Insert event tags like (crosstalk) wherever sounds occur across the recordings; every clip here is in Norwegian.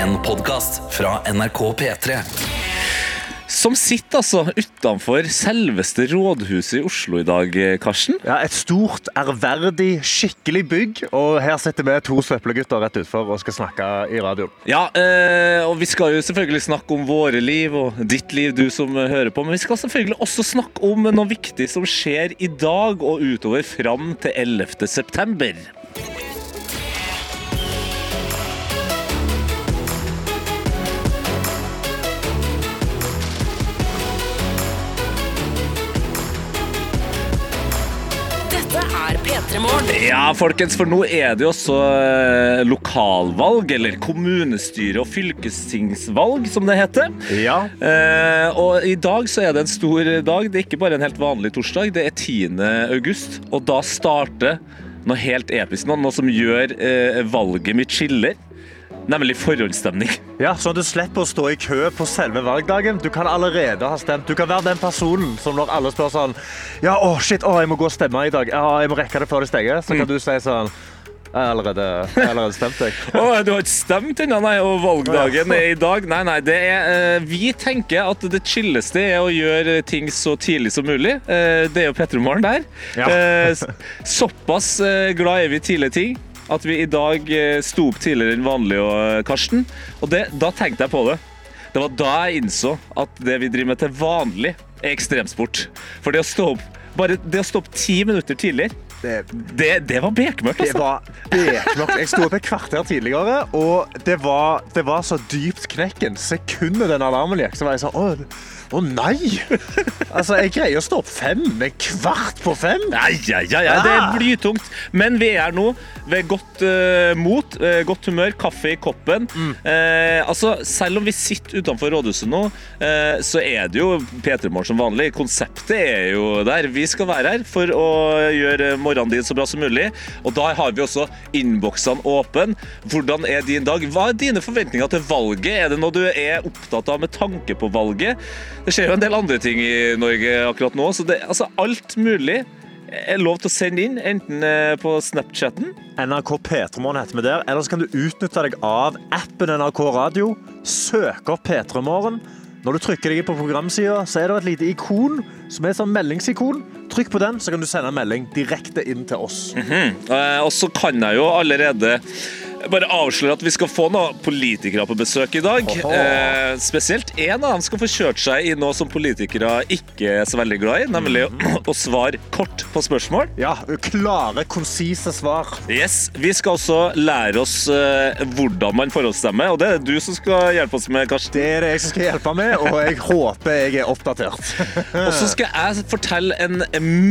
En podcast fra NRK P3 Som sitter altså utenfor selveste rådhuset i Oslo i dag, Karsten. Ja, Et stort, ærverdig, skikkelig bygg. Og her sitter vi to søppelgutter rett utfor og skal snakke i radioen. Ja, eh, og vi skal jo selvfølgelig snakke om våre liv og ditt liv, du som hører på. Men vi skal selvfølgelig også snakke om noe viktig som skjer i dag og utover fram til 11. september. Ja, folkens, for nå er det jo også eh, lokalvalg, eller kommunestyre- og fylkestingsvalg, som det heter. Ja. Eh, og i dag så er det en stor dag. Det er ikke bare en helt vanlig torsdag, det er 10. august. Og da starter noe helt episk, noe, noe som gjør eh, valget mitt skiller. Nemlig forhåndsstemning. ja, Sånn at du slipper å stå i kø på selve valgdagen. Du kan allerede ha stemt. Du kan være den personen som når alle spør sånn Ja, å, shit, å, jeg må gå og stemme i dag. Ja, jeg må rekke det før det stenger. Så kan du si sånn Jeg har allerede, jeg har allerede stemt, jeg. (laughs) Å, du har ikke stemt ennå, nei, og valgdagen er i dag. Nei, nei, det er eh, Vi tenker at det chilleste er å gjøre ting så tidlig som mulig. Eh, det er jo Petromorgen der. Ja. Eh, såpass glad er vi i tidlige ting at vi i dag eh, sto opp tidligere enn vanlig, eh, Karsten. Og det, da tenkte jeg på det. Det var da jeg innså at det vi driver med til vanlig, er ekstremsport. For det å stå opp bare det å stå opp ti minutter tidligere, Det, det, det var bekmørkt, det altså. var bekmørkt. Jeg sto opp et kvarter tidligere, og det var, det var så dypt knekken. Sekundet den alarmen gikk, så var jeg sånn Å, å nei! Altså, jeg greier å stå opp fem, men kvart på fem? Nei, ja, ja, ja, det er blytungt. Men vi er nå ved godt uh, mot, uh, godt humør, kaffe i koppen. Eh, altså, selv om vi sitter utenfor rådhuset nå, så er det jo P3 Morgen som vanlig. Konseptet er jo der. Vi skal være her for å gjøre morgenen din så bra som mulig. Og da har vi også innboksene åpne. Hvordan er din dag? Hva er dine forventninger til valget? Er det noe du er opptatt av med tanke på valget? Det skjer jo en del andre ting i Norge akkurat nå, så det, altså alt mulig er lov til å sende inn, enten eh, på Snapchatten. NRK P3morgen heter vi der. Eller så kan du utnytte deg av appen NRK Radio. Søk opp P3morgen. Når du trykker deg på programsida, så er det et lite ikon som er et sånn meldingsikon. Trykk på den, så kan du sende en melding direkte inn til oss. Eh, og så kan jeg jo allerede bare avslører at vi skal få noen politikere på besøk i dag. Eh, spesielt én av dem skal få kjørt seg i noe som politikere ikke er så veldig glad i, nemlig å, å svare kort på spørsmål. Ja, klare, konsise svar. Yes, Vi skal også lære oss eh, hvordan man forhåndsstemmer, og det er det du som skal hjelpe oss med, Karsten. Det er det jeg som skal hjelpe med, og jeg (laughs) håper jeg er oppdatert. Og så skal jeg fortelle en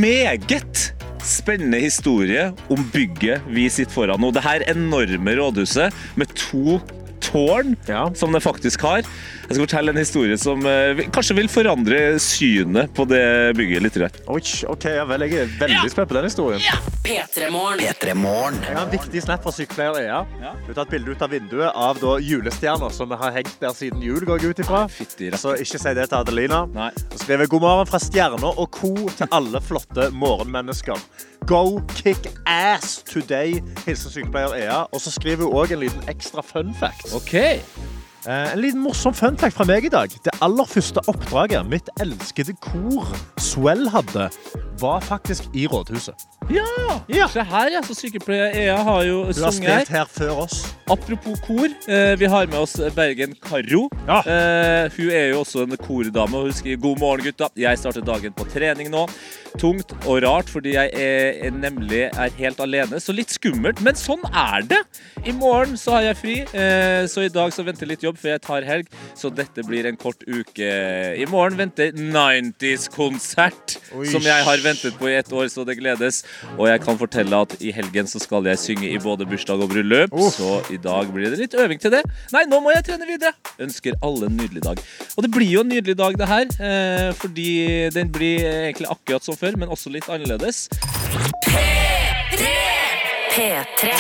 meget spennende historie om bygget vi sitter foran nå. Det her enorme rådhuset med to tårn Ja. som det faktisk har. Jeg skal fortelle en historie som eh, kanskje vil forandre synet på det bygget litt. Rett. Oi, ok, ja vel, Jeg er veldig spent på den historien. P3 Morgen. P3 Morgen Jeg har en viktig snap fra sykepleier Ea. Hun har tatt bilde ut av vinduet av da julestjerner som har hengt der siden jul. går jeg ut ifra. Fytti. Så ikke si det til Adelina. Nei. Og skriver god morgen fra stjerner og co. til alle flotte morgenmennesker. Go kick ass today, hilser sykepleier Ea. Og så skriver hun òg en liten ekstra fun fact. Okay. Eh, en liten morsom fun fact fra meg i dag. Det aller første oppdraget mitt elskede kor Swell hadde, var faktisk i rådhuset. Ja! Ja. Se her, ja. Så sykepleier Ea har jo Du har sunget spilt her før oss. Apropos kor, eh, vi har med oss Bergen Karro. Ja. Eh, hun er jo også en kordame, hun skriver 'God morgen, gutta'. Jeg starter dagen på trening nå. Tungt og rart, fordi jeg er nemlig er helt alene, så litt skummelt. Men sånn er det. I morgen så har jeg fri, eh, så i dag så venter litt jobb før jeg tar helg. Så dette blir en kort uke. I morgen venter 90s-konsert, som jeg har ventet på i ett år, så det gledes. Og jeg kan fortelle at i helgen så skal jeg synge i både bursdag og bryllup, oh. så i dag blir det litt øving til det. Nei, nå må jeg trene videre. Ønsker alle en nydelig dag. Og det blir jo en nydelig dag, det her, eh, fordi den blir egentlig akkurat som før, men også litt annerledes. P3.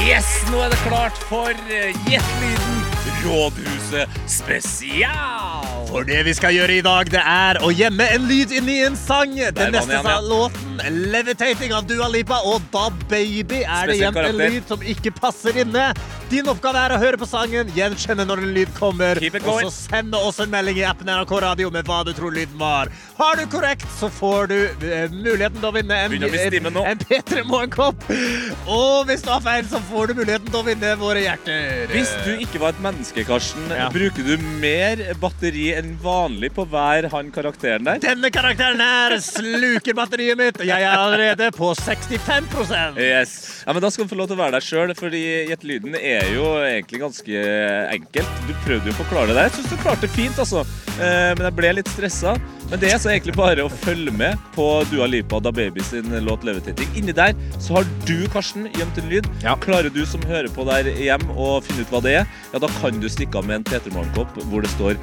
Yes, nå er det klart for eh, Gjett-lyden Rådhuset spesial. For det vi skal gjøre i dag, det er å gjemme en lyd inni en sang. Den neste ja. låten, 'Levitating' av Dua Lipa og Da Baby, er det gjemt en lyd som ikke passer inne. Din oppgave er å høre på sangen, gjenkjenne når en lyd kommer, og så sende oss en melding i appen NRK Radio med hva du tror lyden var. Har du korrekt, så får du eh, muligheten til å vinne en, en, en P3 Morgenkopp. Og hvis du har feil, så får du muligheten til å vinne våre hjerter. Hvis du ikke var et menneske, Karsten, Ja. bruker du mer batteri enn vanlig på hver han karakteren der? Denne karakteren her sluker batteriet mitt, og jeg er allerede på 65 Yes. Ja, men Da skal du få lov til å være deg sjøl, fordi Gjett lyden er jo egentlig ganske enkelt. Du prøvde jo å forklare det der. Jeg syns du klarte det fint, altså. Eh, men jeg ble litt stressa. Men det er så egentlig bare å følge med på Dua Lipa og Da Baby sin låt 'Levitating'. Inni der så har du, Karsten, gjemt en lyd. Ja. Klarer du som hører på der hjem å finne ut hva det er, ja, da kan du stikke av med en P3 Morgenkopp hvor det står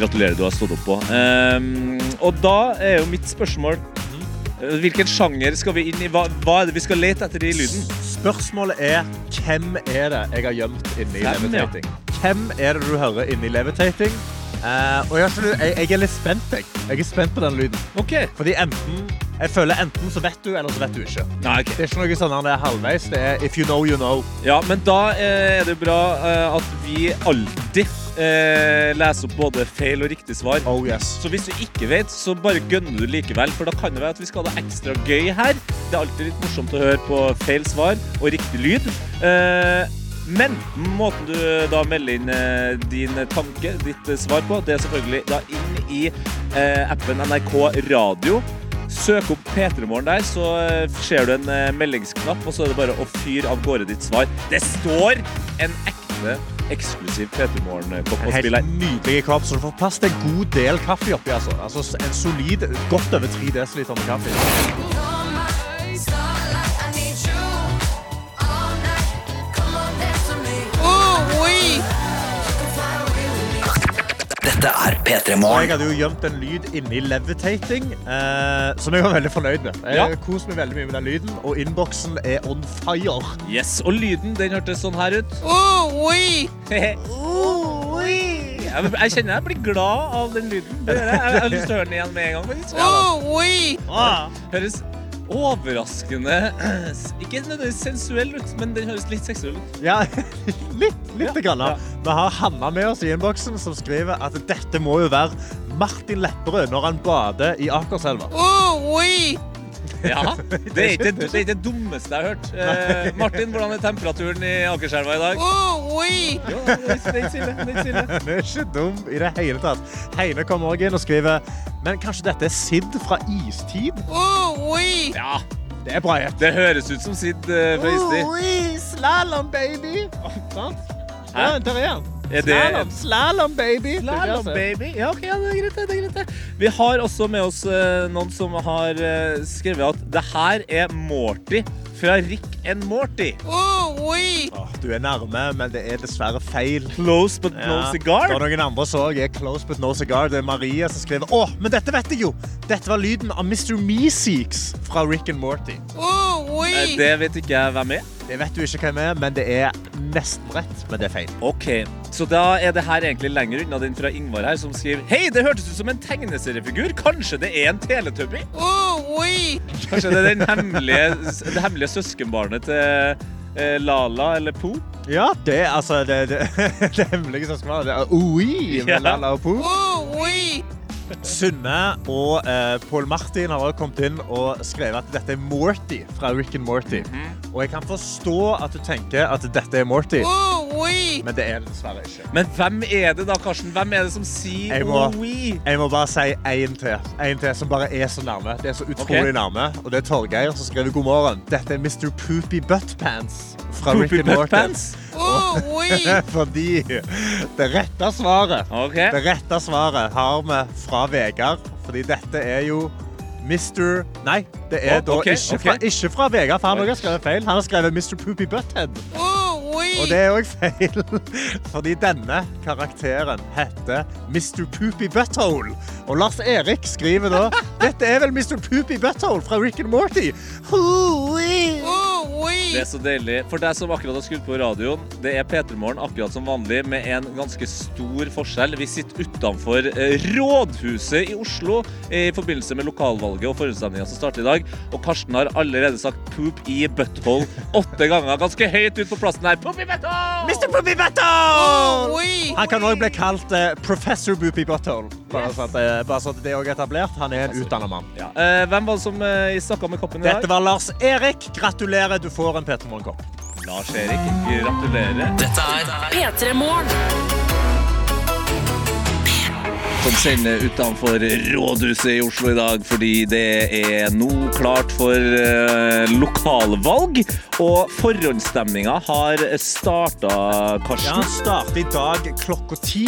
'Gratulerer, du har stått opp' på. Um, og da er jo mitt spørsmål eh, Hvilken sjanger skal vi inn i? Hva, hva er det vi skal lete etter i lyden? Spørsmålet er hvem er det jeg har gjemt inni Hvem, ja. Levitating? Hvem er det du hører inni Levitating? Uh, og jeg, jeg, jeg er litt spent, jeg. Jeg er spent på den lyden. OK. Fordi enten Jeg føler enten så vet du, eller så vet du ikke. Nei, okay. Det er ikke noe sånn at det er halvveis. Det er if you know, you know. Ja, men da eh, er det bra eh, at vi alltid eh, leser opp både feil og riktig svar. Oh yes. Så hvis du ikke vet, så bare gønner du likevel, for da kan det være at vi skal ha det ekstra gøy her. Det er alltid litt morsomt å høre på feil svar og riktig lyd. Men måten du da melder inn din tanke, ditt svar på, det er selvfølgelig da inn i eh, appen NRK Radio. Søk opp P3morgen der, så eh, ser du en eh, meldingsknapp, og så er det bare å fyre av gårde ditt svar. Det står en ekte eksklusiv P3morgen-kopp å En spille helt nydelig kopp, så du får plass til en god del kaffe oppi. Altså. altså en solid, godt over 3 dl med kaffe. Dette er P3 Morgen. jeg hadde jo gjemt en lyd inni levitating, eh, som jeg var veldig fornøyd med. Jeg Ja. koser meg veldig mye med den lyden, og innboksen er on fire. Yes, Og lyden den hørtes sånn her ut. (laughs) jeg, jeg kjenner jeg blir glad av den lyden. Det jeg. Jeg har lyst til å høre den igjen med en gang. faktisk. Ah. Høres overraskende (clears throat) Ikke nødvendigvis sensuell ut, men den høres litt seksuell ut. Ja, (laughs) litt. Litt Ja. grann. Vi har Hanna med oss i innboksen, som skriver at dette må jo være Martin Lepperød når han bader i Akerselva. Ja, Det er ikke det, er ikke det dummeste jeg har hørt. Eh, Martin, hvordan er temperaturen i Akerselva i dag? Oh, oui. er det er ikke ille. Det er ikke dum i det hele tatt. Heine kommer òg inn og skriver Men kanskje dette er Sid fra Istid? Ja, Det er bra gjett. det høres ut som Sid eh, fra istid. Slalåm, baby! Sant? Ja, der er han. Slalåm, slalåm, baby. Slalom, baby. Ja, ok, ja, det er greit. det, er greit. det. Vi har også med oss uh, noen som har uh, skrevet at det her er Morty fra Rick and Morty. Åh, du er nærme, men det er dessverre feil. Close but no Ja. cigar. Det er noen andre som er close but no cigar. Det er Maria som skriver Å, men dette vet jeg jo! Dette var lyden av Mr. Meeseeks fra Rick and Morty. Eh, Det vet ikke jeg hvem er. Det vet du ikke hvem er, men det er nesten rett. Men det er feil. Ok, Så da er det her egentlig lenger unna den fra Ingvar her, som skriver Hei, det hørtes ut som en tegneseriefigur. Kanskje det er en teletubby? Kanskje det er den hemmelige, det hemmelige søskenbarnet til eh, Lala eller Po? Ja, det er altså Det, det, (laughs) det hemmelige søskenbarnet. skal det er Oi med Ja. Lala og Po. Synne og eh, Paul Martin har også kommet inn og skrevet at dette er Morty fra Rick and Morty. Mhm. Og jeg kan forstå at du tenker at dette er Morty, men det er det dessverre ikke. Men hvem er det da, Karsten? Hvem er det som sier Jeg må- oh, oui? Jeg må bare si én til. En til som bare er så nærme. Det er så utrolig Ok. nærme. Og det er Torgeir som skriver god morgen. Dette er Mr. Poopy Buttpants fra Poopy Rick and Morty. buttpants? (laughs) Fordi det rette svaret okay. Det rette svaret har vi fra Vegard. Fordi dette er jo Mr. Nei, det er Å, da ikke, okay. fra, ikke fra Vegard, for han har skrevet feil. Han har skrevet Mr. Poopy Butthead. Og det er òg feil. (laughs) Fordi denne karakteren heter Mr. Poopy Butthole. Og Lars Erik skriver da (laughs) Dette er vel Mr. Poopy Butthole fra Rick and Morty. Hoi. Det er så deilig. For deg som akkurat har skrudd på radioen, det er P3 Morgen akkurat som vanlig, med en ganske stor forskjell. Vi sitter utenfor eh, Rådhuset i Oslo i forbindelse med lokalvalget og forhåndsstemninga som starter i dag. Og Karsten har allerede sagt 'poop i butthole' åtte ganger. Ganske høyt ut på plassen her. Poop i butthole! Mr. Poop i Butthole! Han kan òg bli kalt uh, Professor Boopy Butthole. Bare så at, eh, bare så at det er etablert. Han er en utdanna mann. Ja. Uh, hvem var det som eh, snakka med koppen i dag? Dette var Lars Erik. Gratulerer, du får en Peter Morgen-kopp. Lars Erik. Gratulerer. Dette er P3 Morgen. Som sender utenfor rådhuset i Oslo i dag, fordi det er nå klart for eh, lokalvalg. Og forhåndsstemninga har starta, Karsten. Ja, starter i dag klokka ti.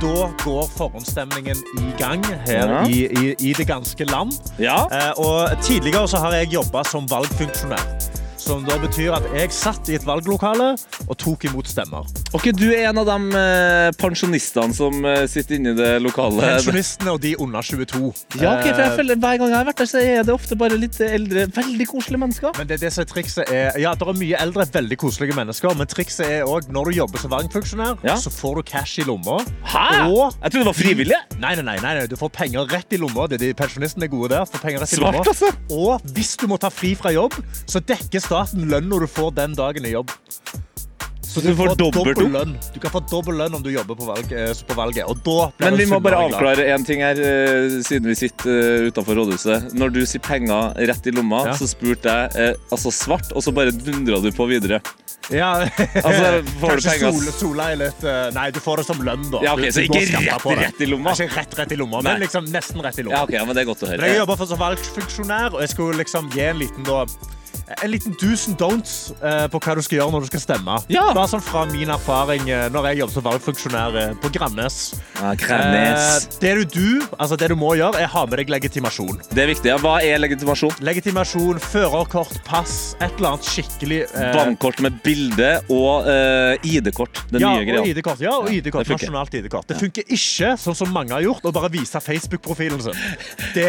Da går forhåndsstemningen i gang her Ja. i, i, i det ganske land. Ja. Eh, og tidligere så har jeg jobba som valgfunksjonær. Som da betyr at jeg satt i et valglokale og tok imot stemmer. Ok, Du er en av de eh, pensjonistene som eh, sitter inne i det lokale. Pensjonistene og de under 22. Ja, ok, for jeg Eh, føler Hver gang jeg har vært der, så er det ofte bare litt eldre, veldig koselige mennesker. Men det, det som er trikset er Ja, det er mye eldre, veldig koselige mennesker, men trikset er òg når du jobber som valgfunksjonær, Ja. så får du cash i lomma. Hæ? Og Jeg trodde det var frivillig. Nei, nei, nei, nei, nei, du får penger rett i lomma. Det er de Pensjonistene er gode der. Får penger rett i Svart, lomma. altså. Og hvis du må ta fri fra jobb, så dekker staten lønna du får den dagen i jobb. Så du får dobbelt dobbel lønn. Du kan få dobbel lønn om du jobber på, valg, eh, på valget. Men vi må bare avklare én ting her, eh, siden vi sitter uh, utenfor rådhuset. Når du sier penger rett i lomma, Ja. så spurte jeg eh, altså svart, og så bare dundra du på videre. Ja, (laughs) Altså, får du Kanskje penger- sol, sola er litt eh, Nei, du får det som lønn, da. Ja, ok, så ikke rett- rett i lomma? Ikke rett, rett i lomma, men liksom nesten rett i lomma. Ja, ok, ja, men det er godt å høre. Men jeg jobber som valgfunksjonær, og jeg skulle liksom gi en liten da en liten do's and don'ts eh, på hva du skal gjøre når du skal stemme. Ja. Bare sånn fra min erfaring eh, når jeg jobbet som valgfunksjonær eh, på Grannes. Ja. Eh, det du, du, altså det du må gjøre, er ha med deg legitimasjon. Det er viktig. Ja, hva er legitimasjon? Legitimasjon, førerkort, pass, et eller annet skikkelig eh, Bankkort med bilde og ID-kort. Den ja, nye og greia. ID-kort. Ja, og ID-kort. Ja. Nasjonalt ID-kort. Det funker ikke, sånn som mange har gjort, å bare vise Facebook-profilen sin. (laughs) Det,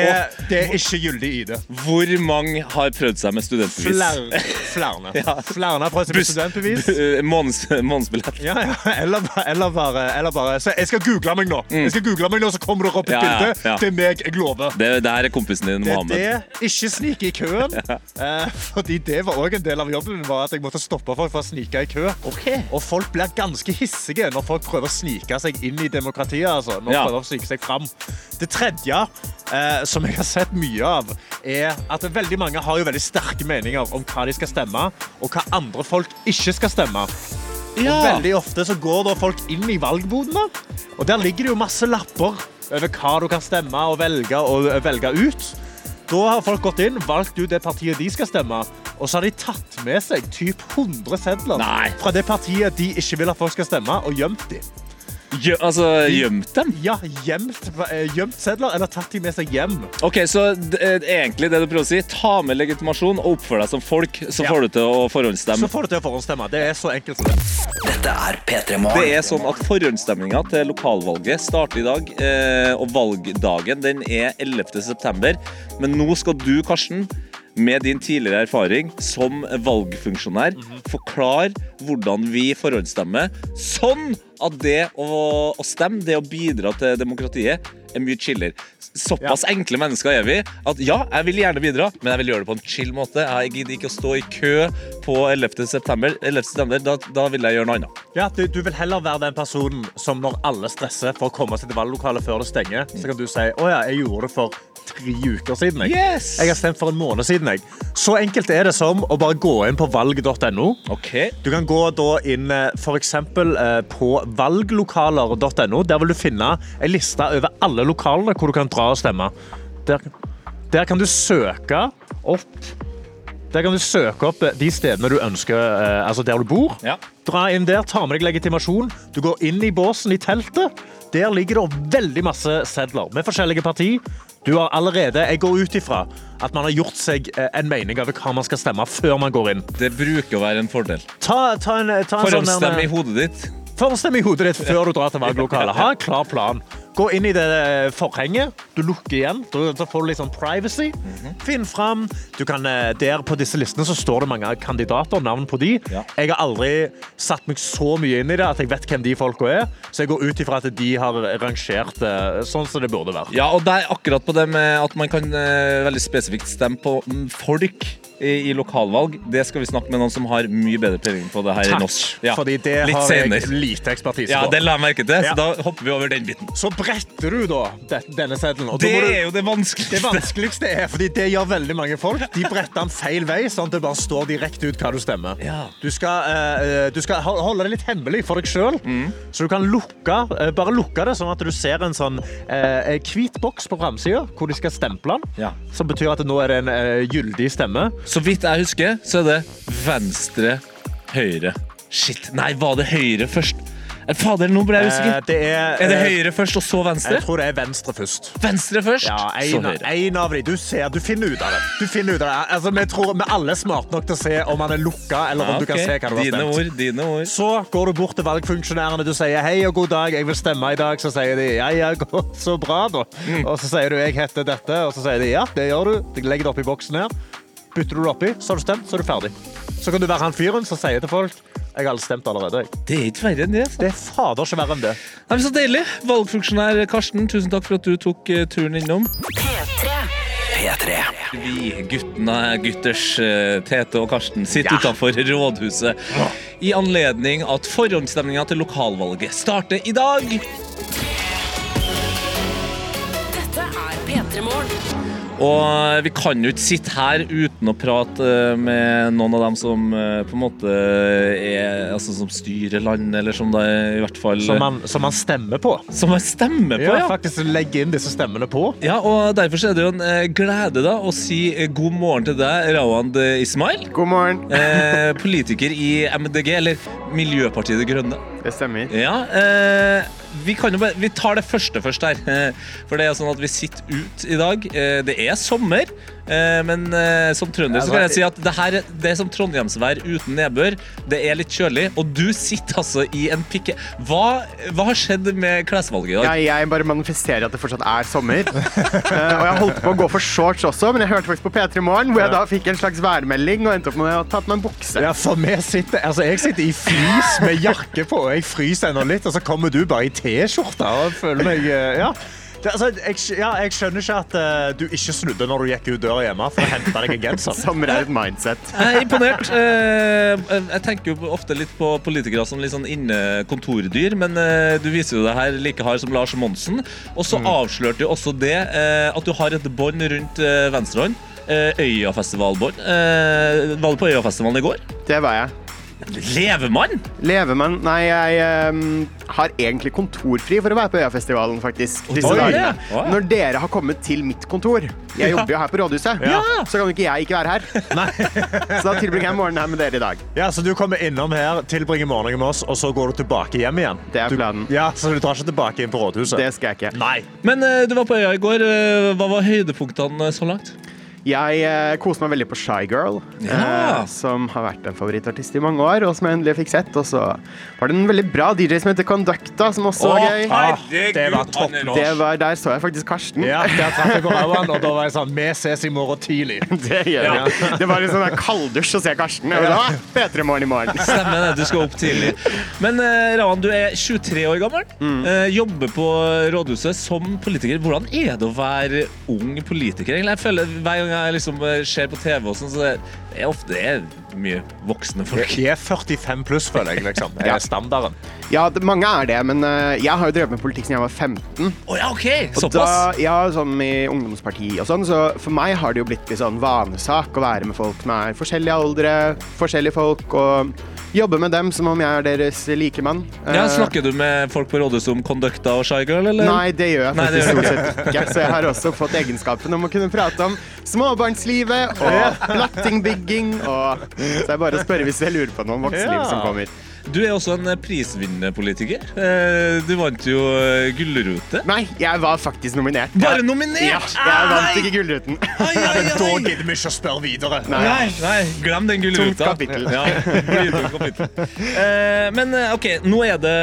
det er ikke gyldig ID. Hvor mange har prøvd seg med studentbevis? Flere. (laughs) flerne. Prøvd seg studentbevis. eh, Månedsbillett. Ja, ja. Eller, eller, bare, eller bare Så jeg skal google meg nå, Jeg skal google meg nå, så kommer dere opp et Mm. Ja, bilde. ja. Det er meg, jeg lover. Det, det her er kompisen din, Mohammed. Det er det. Ikke snike i køen. (laughs) Eh, fordi det var òg en del av jobben min, var at jeg måtte stoppe folk for å snike i kø. Og folk blir ganske hissige når folk prøver å snike seg inn i demokratiet. Altså, når Ja. prøver å snike seg fram. Det tredje, eh, som jeg har sett mye av, er at veldig mange har jo veldig sterke meninger om hva de skal stemme, og hva andre folk ikke skal stemme. Og veldig ofte så går folk inn i valgbodene, og der ligger det jo masse lapper over hva du kan stemme og velge, og velge ut. Da har folk gått inn, valgt ut det partiet de skal stemme, og så har de tatt med seg typ 100 sedler Nei. fra det partiet de ikke vil at folk skal stemme, og gjemt de. Gjø, altså, gjemt dem? Ja, gjemt, gjemt sedler, eller tatt de med seg hjem. Ok, så eh, egentlig det du prøver å si, ta med legitimasjon og oppfør deg som folk, så Ja. får du til å Så får du til å forhåndsstemme. Det er så enkelt som det. Dette er P3 Det er sånn at Forhåndsstemminga til lokalvalget starter i dag, eh, og valgdagen den er 11. september. Men nå skal du, Karsten, med din tidligere erfaring som valgfunksjonær, forklare hvordan vi forhåndsstemmer, sånn at det å, å stemme, det å bidra til demokratiet, er mye chiller. Såpass enkle mennesker er vi at ja, jeg vil gjerne bidra, men jeg vil gjøre det på en chill måte. Jeg gidder ikke å stå i kø på 11. september. 11. september da, da vil jeg gjøre noe annet. Ja, du, du vil heller være den personen som når alle stresser for å komme seg til valglokalet før det stenger, så kan du si å ja, jeg gjorde det for tre uker siden. Jeg. Yes! jeg har stemt for en måned siden. Jeg. Så enkelt er det som å bare gå inn på valg.no. Okay. Du kan gå da inn f.eks. for eksempel eh, på valglokaler.no. Der vil du finne en liste over alle lokalene hvor du kan dra og stemme. Der, der kan du søke opp der kan du søke opp eh, de stedene du ønsker, eh, altså der du bor. Ja. Dra inn der, ta med deg legitimasjon. Du går inn i båsen i teltet. Der ligger det veldig masse sedler med forskjellige parti. Du har allerede, Jeg går ut ifra at man har gjort seg eh, en mening over hva man skal stemme før man går inn. Det bruker å være en fordel. Ta, ta en, ta en sånn i hodet ditt. Forhåndsstemme i hodet ditt før du drar til valglokalet. (laughs) Ha en klar plan. Gå inn i det forhenget. Du lukker igjen. Da får du litt sånn privacy. Mhm. Finn fram. Du kan, eh, der på disse listene så står det mange kandidater, navn på de. Ja. Jeg har aldri satt meg så mye inn i det at jeg vet hvem de folka er. Så jeg går ut ifra at de har rangert det sånn som det burde være. Ja, og det er akkurat på det med at man kan eh, veldig spesifikt stemme på mm, folk i, i lokalvalg. Det skal vi snakke med noen som har mye bedre peiling på det her enn oss. Ja, Fordi det litt har senere. jeg lite ekspertise på. Ja, det la jeg merke til, Ja. så da hopper vi over den biten. Så bretter du da de- denne seddelen. Det du- er jo det vanskeligste. Det vanskeligste er, fordi det gjør veldig mange folk. De bretter den feil vei, sånn at det bare står direkte ut hva du stemmer. Ja. Du skal, uh, du skal holde det litt hemmelig for deg sjøl, så du kan lukke, uh, bare lukke det sånn at du ser en sånn hvit hvit boks på framsida hvor de skal stemple den. Ja. Som betyr at nå er det en gyldig stemme. Så vidt jeg husker, så er det venstre, høyre. Shit, nei, var det høyre først? Eh, Fader, nå ble jeg Eh, det er, Er det eh, høyre først, og så venstre? Jeg tror det er venstre først. Venstre først, Ja, en, en av de. Du ser, du finner ut av det. Du finner ut av det. Altså, vi tror vi alle er smarte nok til å se om han er lukka, eller om du du kan se hva du har Dine stemt. ord, dine ord. Så går du bort til valgfunksjonærene du sier hei og god dag, jeg vil stemme i dag. Så sier de ja, ja, (laughs) så bra, da. Mm. Og så sier du jeg heter dette, og så sier de ja, det gjør du. De legger det oppi boksen her. Bytter du det oppi, så har du stemt, så er du ferdig. Så kan du være han fyren som sier til folk jeg har stemt allerede. Det er ikke verre enn det. Så. Det er fader ikke verre enn det. Nei, men så deilig. Valgfunksjonær Karsten, tusen takk for at du tok eh, turen innom. P3. P3. Vi guttene, gutters eh, Tete og Karsten sitter Ja. utenfor rådhuset i anledning at forhåndsstemninga til lokalvalget starter i dag. Og vi kan jo ikke sitte her uten å prate eh, med noen av dem som eh, på en måte er Altså som styrer landet, eller som det i hvert fall Som man, som man stemmer på. Som man stemmer på, Ja, ja. faktisk legge inn disse stemmene på. Ja, og Derfor er det jo en eh, glede da å si god morgen til deg, Rawand Ismail. God morgen. (laughs) Eh, politiker i MDG, eller Miljøpartiet De Grønne. Det stemmer. Ja, eh, vi, bare, vi tar det første først her. Eh, For det er sånn at vi sitter ut i dag. Eh, det er sommer, men eh, som trønder så kan jeg si at det her det er som trondheimsvær uten nedbør. Det er litt kjølig, og du sitter altså i en pikke... Hva, hva har skjedd med klesvalget i dag? Jeg, jeg bare manifesterer at det fortsatt er sommer. (laughs) Eh, og jeg holdt på å gå for shorts også, men jeg hørte faktisk på P3 Morgen, hvor jeg da fikk en slags værmelding og endte opp med å ta på meg en bukse. Ja, for vi sitter, altså jeg sitter i frys med jakke på, og jeg fryser ennå litt, og så kommer du bare i T-skjorte og føler meg eh, Ja. Det, altså, jeg, ja, jeg skjønner ikke at uh, du ikke snudde når du gikk ut døra hjemme for å hente deg en genser. (laughs) Som er mindset. Jeg er imponert. Uh, Jeg tenker jo ofte litt på politikere som litt sånn inne kontordyr, men uh, du viser jo det her like hard som Lars Monsen. Og så avslørte jo også det at du har et bånd rundt eh, venstrehånd. Eh, Øyafestivalbånd. Var du på Øyafestivalen i går? Det var jeg. Levemann! Levemann Nei, jeg um, har egentlig kontorfri for å være på Øyafestivalen, faktisk. Disse Oi, dagene. ja. Når dere har kommet til mitt kontor Jeg jobber jo her på rådhuset. Ja. Så kan jo ikke jeg ikke være her. (laughs) så da tilbringer jeg morgenen her med dere i dag. Ja, så Du kommer innom her, tilbringer morgenen med oss, og så går du tilbake hjem igjen? Det er Du- planen. Ja, Så du drar ikke tilbake inn på rådhuset? Det skal jeg ikke. Nei. Men uh, du var på Øya i går. Eh, Hva var høydepunktene så langt? Jeg eh, koser meg veldig på Shy Girl, Ja. eh, som har vært en favorittartist i mange år, og som jeg endelig fikk sett. Og så var det en veldig bra DJ som heter Conducta, som også var gøy. Ah, det var topp Det var, der så jeg faktisk Karsten. Ja, Der traff jeg på og da var jeg sånn Vi ses i morgen tidlig. (laughs) Det gjør vi. Det var en sånn der kalddusj å se Karsten. Jeg var sånn, P3 Morgen i morgen. (laughs) Stemmer det, du skal opp tidlig. Men eh, Ravan, du er 23 år gammel. eh, jobber på rådhuset som politiker. Hvordan er det å være ung politiker? egentlig? Jeg føler Hver gang jeg liksom eh, ser på TV, og sånn, så det er ofte det er mye voksne folk. De er 45 pluss, føler jeg. liksom. Det er standarden. Ja, det, mange er det, men uh, jeg har jo drevet med politikk siden jeg var 15. Å ja, OK! Og Såpass. da, ja, sånn i ungdomsparti og sånn, så for meg har det jo blitt litt sånn vanesak å være med folk som er forskjellige aldre, forskjellige folk, og jobbe med dem som om jeg er deres likemann. Ja, Eh, snakker du med folk på rådhuset om Conducta og Shygirl, eller? Nei, det gjør jeg faktisk stort sett ikke. Så jeg har også fått egenskapen om å kunne prate om småbarnslivet og (laughs) plattingbygging og Så det er bare å spørre hvis jeg lurer på noe om voksenlivet Ja. som kommer. Du er også en prisvinnende politiker. Eh, Du vant jo eh, Gullrute. Nei, jeg var faktisk nominert. Bare nominert? Ja, jeg vant ikke Gullruten. Ai. (laughs) Da gidder vi ikke å spørre videre. Nei, nei, glem den gullruta. Tungt kapittel. Ja, kapittel. Eh, men eh, ok, nå er det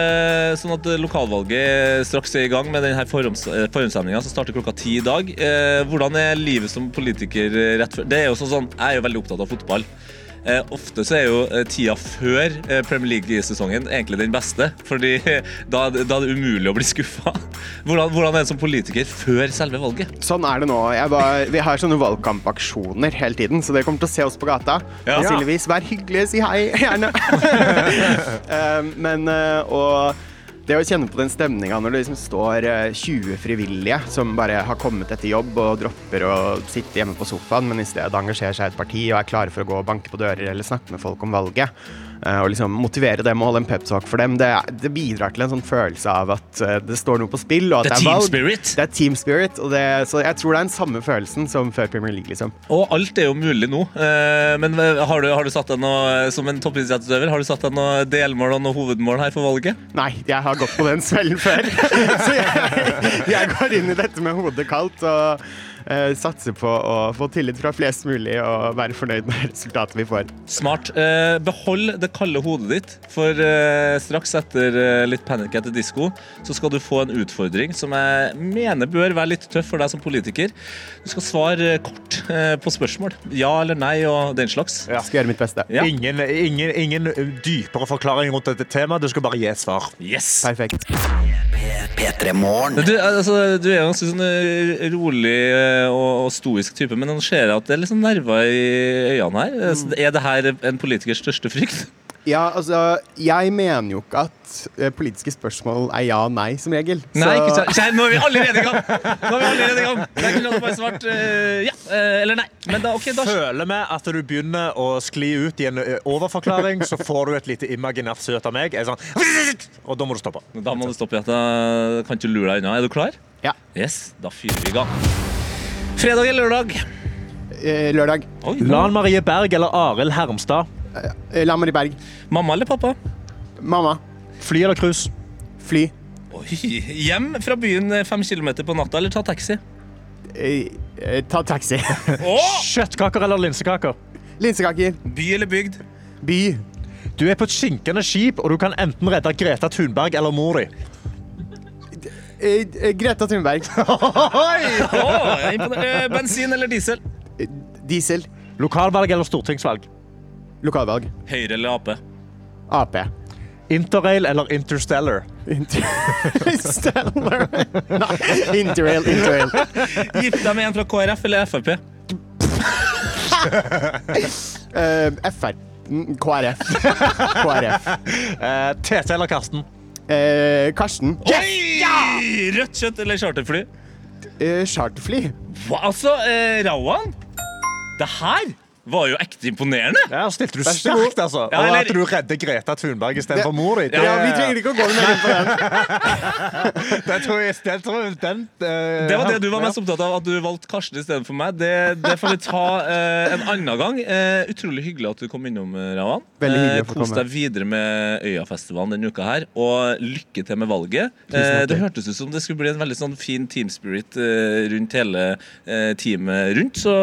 sånn at lokalvalget straks er i gang med denne forhåndssendinga som starter klokka ti i dag. Eh, hvordan er livet som politiker eh, rett før? Det er jo sånn, sånn, Jeg er jo veldig opptatt av fotball. Eh, ofte så er jo eh, tida før eh, Premier League-sesongen egentlig den beste. Fordi (laughs) da, da er det umulig å bli skuffa. (laughs) Hvordan, hvordan er det som politiker før selve valget? Sånn er det nå. Var, vi har sånne valgkampaksjoner hele tiden, så dere kommer til å se oss på gata. Ja. Vær hyggelig, si hei, gjerne. (laughs) Men og det å kjenne på den stemninga når det liksom står eh, 20 frivillige som bare har kommet etter jobb og dropper å sitte hjemme på sofaen, men i stedet engasjerer seg i et parti og er klare for å gå og banke på dører eller snakke med folk om valget, eh, og liksom motivere dem og holde en peptalk for dem, det, det bidrar til en sånn følelse av at eh, det står noe på spill, og at Det er team spirit. Det er team spirit, og det, så jeg tror det er den samme følelsen som før Premier League, liksom. Og alt er jo mulig nå. Eh, Men har du, har du satt deg noe som en toppidrettsutøver Har du satt deg noe delmål og noe hovedmål her for valget? Nei, jeg har gått på den smellen før. (laughs) Så jeg, jeg går inn i dette med hodet kaldt og eh, satser på å få tillit fra flest mulig og være fornøyd med resultatet vi får. Smart. Eh, behold det kalde hodet ditt, for eh, straks etter eh, litt Panic at the Disco så skal du få en utfordring som jeg mener bør være litt tøff for deg som politiker. Du skal svare eh, kort eh, på spørsmål. Ja eller nei og den slags. Ja. Skal gjøre mitt beste. Ja. Ingen, ingen, ingen dypere forklaring rundt dette temaet. Du skal bare gi et svar. Yes! Perfekt. P3 Du, altså, du er jo en ganske sånn eh, rolig eh, og, og stoisk type, men nå ser jeg at det er litt sånn nerver i øynene her. Mm. så Er det her en politikers største frykt? Ja, altså, jeg mener jo ikke at eh, politiske spørsmål er ja og nei, som regel. Nei, ikke Så- sant. Kjære, nå er vi allerede i gang! Nå er vi allerede i gang. Jeg kunne du bare svart uh, ja eh, eller nei. Men da, okay, da Føler vi at du begynner å skli ut i en overforklaring, så får du et lite imaginært søt av meg. Er sånn, (laughs) og da må du stoppe. Da må du stoppe ja. da kan ikke lure deg unna. Er du klar? Ja. Yes, da fyrer vi i gang. Fredag eller lørdag? Eh, lørdag. Oi, Lan Marie Berg eller Arild Hermstad? Eh, La Marie Berg. Mamma eller pappa? Mamma. Fly eller cruise? Fly. Oi, hjem fra byen eh, fem kilometer på natta eller ta taxi? Eh, eh, ta taxi. (laughs) Kjøttkaker eller linsekaker? Linsekaker. By eller bygd? By. Du er på et skinkende skip, og du kan enten redde Greta Thunberg eller mor di. Eh, eh, Greta Thunberg. (laughs) Er. Eh, bensin eller diesel? Diesel. Lokalvalg eller stortingsvalg? Lokalvalg. Høyre eller Ap? Ap. Interrail eller Interstellar? Interstellar. (laughs) Nei, Interrail, Interrail. Gift deg med en fra KrF eller Frp? uh, FR. KrF. KrF. Uh, Tete eller Karsten? Eh, Karsten. Oi! Rødt kjøtt eller charterfly? Eh, charterfly. Hva, altså, eh, Rawan? Det her var jo ekte imponerende. Ja, stilte du sterkt, altså. Ja, Og at du redder Greta Thunberg istedenfor mor di. Ja, vi trenger ikke å gå mer inn på den. (laughs) det tror jeg, den, tror jeg, den, uh, Det var det du var ja. mest opptatt av, at du valgte Karsten istedenfor meg. Det, det får vi ta uh, en annen gang. Uh, utrolig hyggelig at du kom innom, Ravan. Veldig hyggelig å Eh, få Kos deg videre med Øyafestivalen denne uka her, og lykke til med valget. Eh, det hørtes ut som det skulle bli en veldig sånn fin team spirit rundt hele teamet rundt, så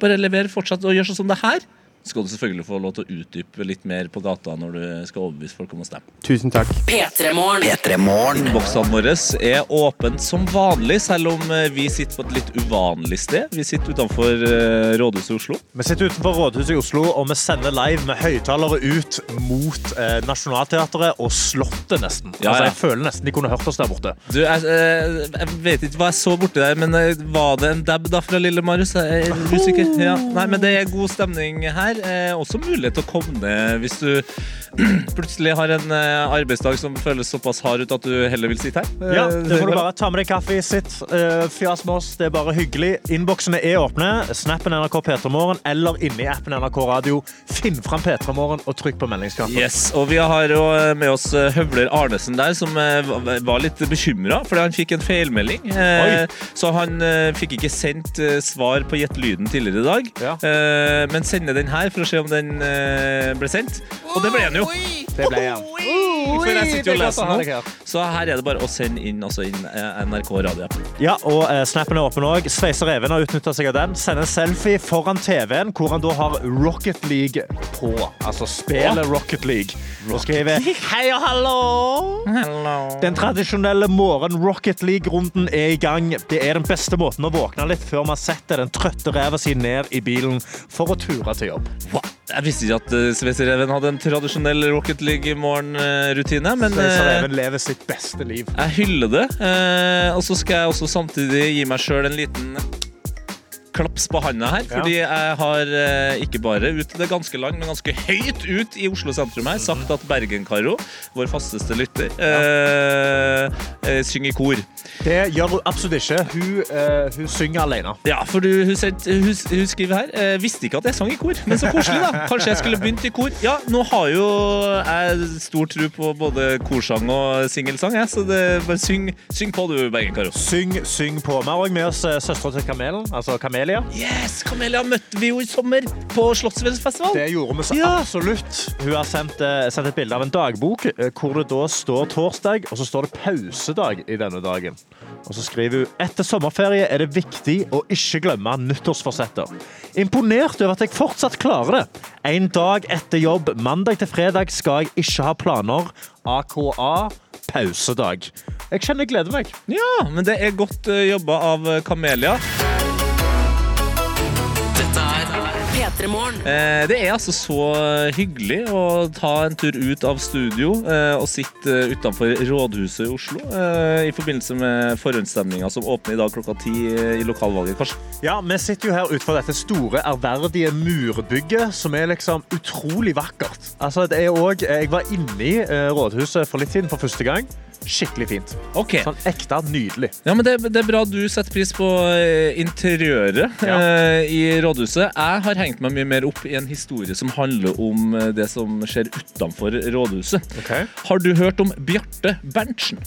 bare lever fortsatt og gjør sånn som det her. Skal du selvfølgelig få lov til å utdype litt mer på gata når du skal overbevise folk om å stemme. Tusen takk. P3morgen. P3 Morgen. Innboksene våre er åpent som vanlig, selv om eh, vi sitter på et litt uvanlig sted. Vi sitter utenfor eh, rådhuset i Oslo. Vi sitter utenfor Rådhuset i Oslo, og vi sender live med høyttalere ut mot eh, Nationaltheatret og Slottet, nesten. Ja, Altså, jeg føler nesten de kunne hørt oss der borte. Du, jeg, eh, jeg vet ikke hva jeg så borti der, men var det en dab da fra Lille Marius? Jeg er usikker. Ja. Nei, men det er god stemning her. Eh, også mulighet til å komme ned hvis du (clears throat) plutselig har en eh, arbeidsdag som føles såpass hard ut at du heller vil sitte her. Eh, Ja, det får du bare ta med deg kaffe, sitt, uh, fjas med oss. Det er bare hyggelig. Innboksene er åpne. Snappen NRK P3morgen eller inni appen NRK Radio. Finn fram P3morgen og trykk på meldingsknappen. Yes, og Vi har jo med oss Høvler Arnesen der, som eh, var litt bekymra fordi han fikk en feilmelding. Eh, så han eh, fikk ikke sendt eh, svar på Gjett lyden tidligere i dag, Ja. eh, men sender den her. Her for å se om den eh, ble sendt. Og det ble den jo. Det ble han. For jeg sitter jo og er leser nå. Så her er det bare å sende inn, altså inn eh, NRK radioappen. Ja, og eh, snappen er åpen òg. Sveiser Even har utnytta seg av den. Sender en selfie foran TV-en hvor han da har Rocket League på. Altså spiller Rocket League. Og skriver Hei og hallo! Den tradisjonelle morgen Rocket League-runden er i gang. Det er den beste måten å våkne litt før man setter den trøtte ræva si ned i bilen for å ture til jobb. Jeg visste ikke at uh, Sveisereven hadde en tradisjonell Rocket League-morgenrutine, men Sveiser eh, lever sitt beste liv. jeg hyller det. Eh, og så skal jeg også samtidig gi meg sjøl en liten klaps på handa her, fordi jeg har eh, ikke bare ut det ganske land, men ganske høyt ut i Oslo sentrum her, sagt at Bergen-Karo, vår fasteste lytter, ja. eh, synger i kor. Det gjør hun absolutt ikke. Hun, eh, hun synger alene. Ja, for du, hun, sent, hun, hun skriver her eh, Visste ikke at jeg sang i kor, men så koselig, da. (laughs) Kanskje jeg skulle begynt i kor. Ja, nå har jo jeg stor tro på både korsang og singelsang, jeg, så det, bare syng, syng på du, Bergen-Karo. Syng, syng på. Vi har òg med oss eh, søstera til Kamelen, altså Kamelia. Yes! Kamelia møtte vi jo i sommer på Slottsfjellfestival. Det gjorde vi så Ja. absolutt. Hun har sendt, eh, sendt et bilde av en dagbok eh, hvor det da står torsdag, og så står det pausedag i denne dagen. Og så skriver hun etter sommerferie er det viktig å ikke glemme nyttårsforsetter. Imponert over at jeg fortsatt klarer det. En dag etter jobb, mandag til fredag, skal jeg ikke ha planer. AKA pausedag. Jeg kjenner jeg gleder meg. Ja, men det er godt eh, jobba av Kamelia. Det er altså så hyggelig å ta en tur ut av studio eh, og sitte eh, utenfor Rådhuset i Oslo eh, i forbindelse med forhåndsstemninga som åpner i dag klokka ti eh, i lokalvalget. Karsten. Ja, Vi sitter jo her utenfor dette store, ærverdige murbygget, som er liksom utrolig vakkert. Altså, det er også, Jeg var inne i eh, rådhuset for litt siden for første gang. Skikkelig fint. Okay. Sånn ekte nydelig. Ja, men det, det er bra du setter pris på eh, interiøret Ja. eh, i rådhuset. Jeg har hengt meg mye mer opp i en historie som handler om eh, det som skjer utenfor rådhuset. Har du hørt om Bjarte Berntsen?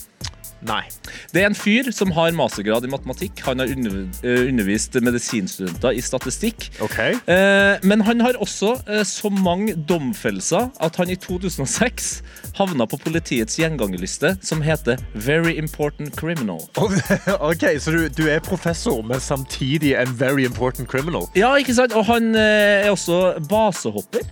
Nei. Det er en fyr som har mastergrad i matematikk. Han har eh, undervist medisinstudenter i statistikk. OK. Eh, men han har også eh, så mange domfellelser at han i 2006 havna på politiets gjengangerliste som heter Very Important Criminal. (laughs) OK, Så du, du er professor, men samtidig en very important criminal? Ja, ikke sant? Og han er også basehopper.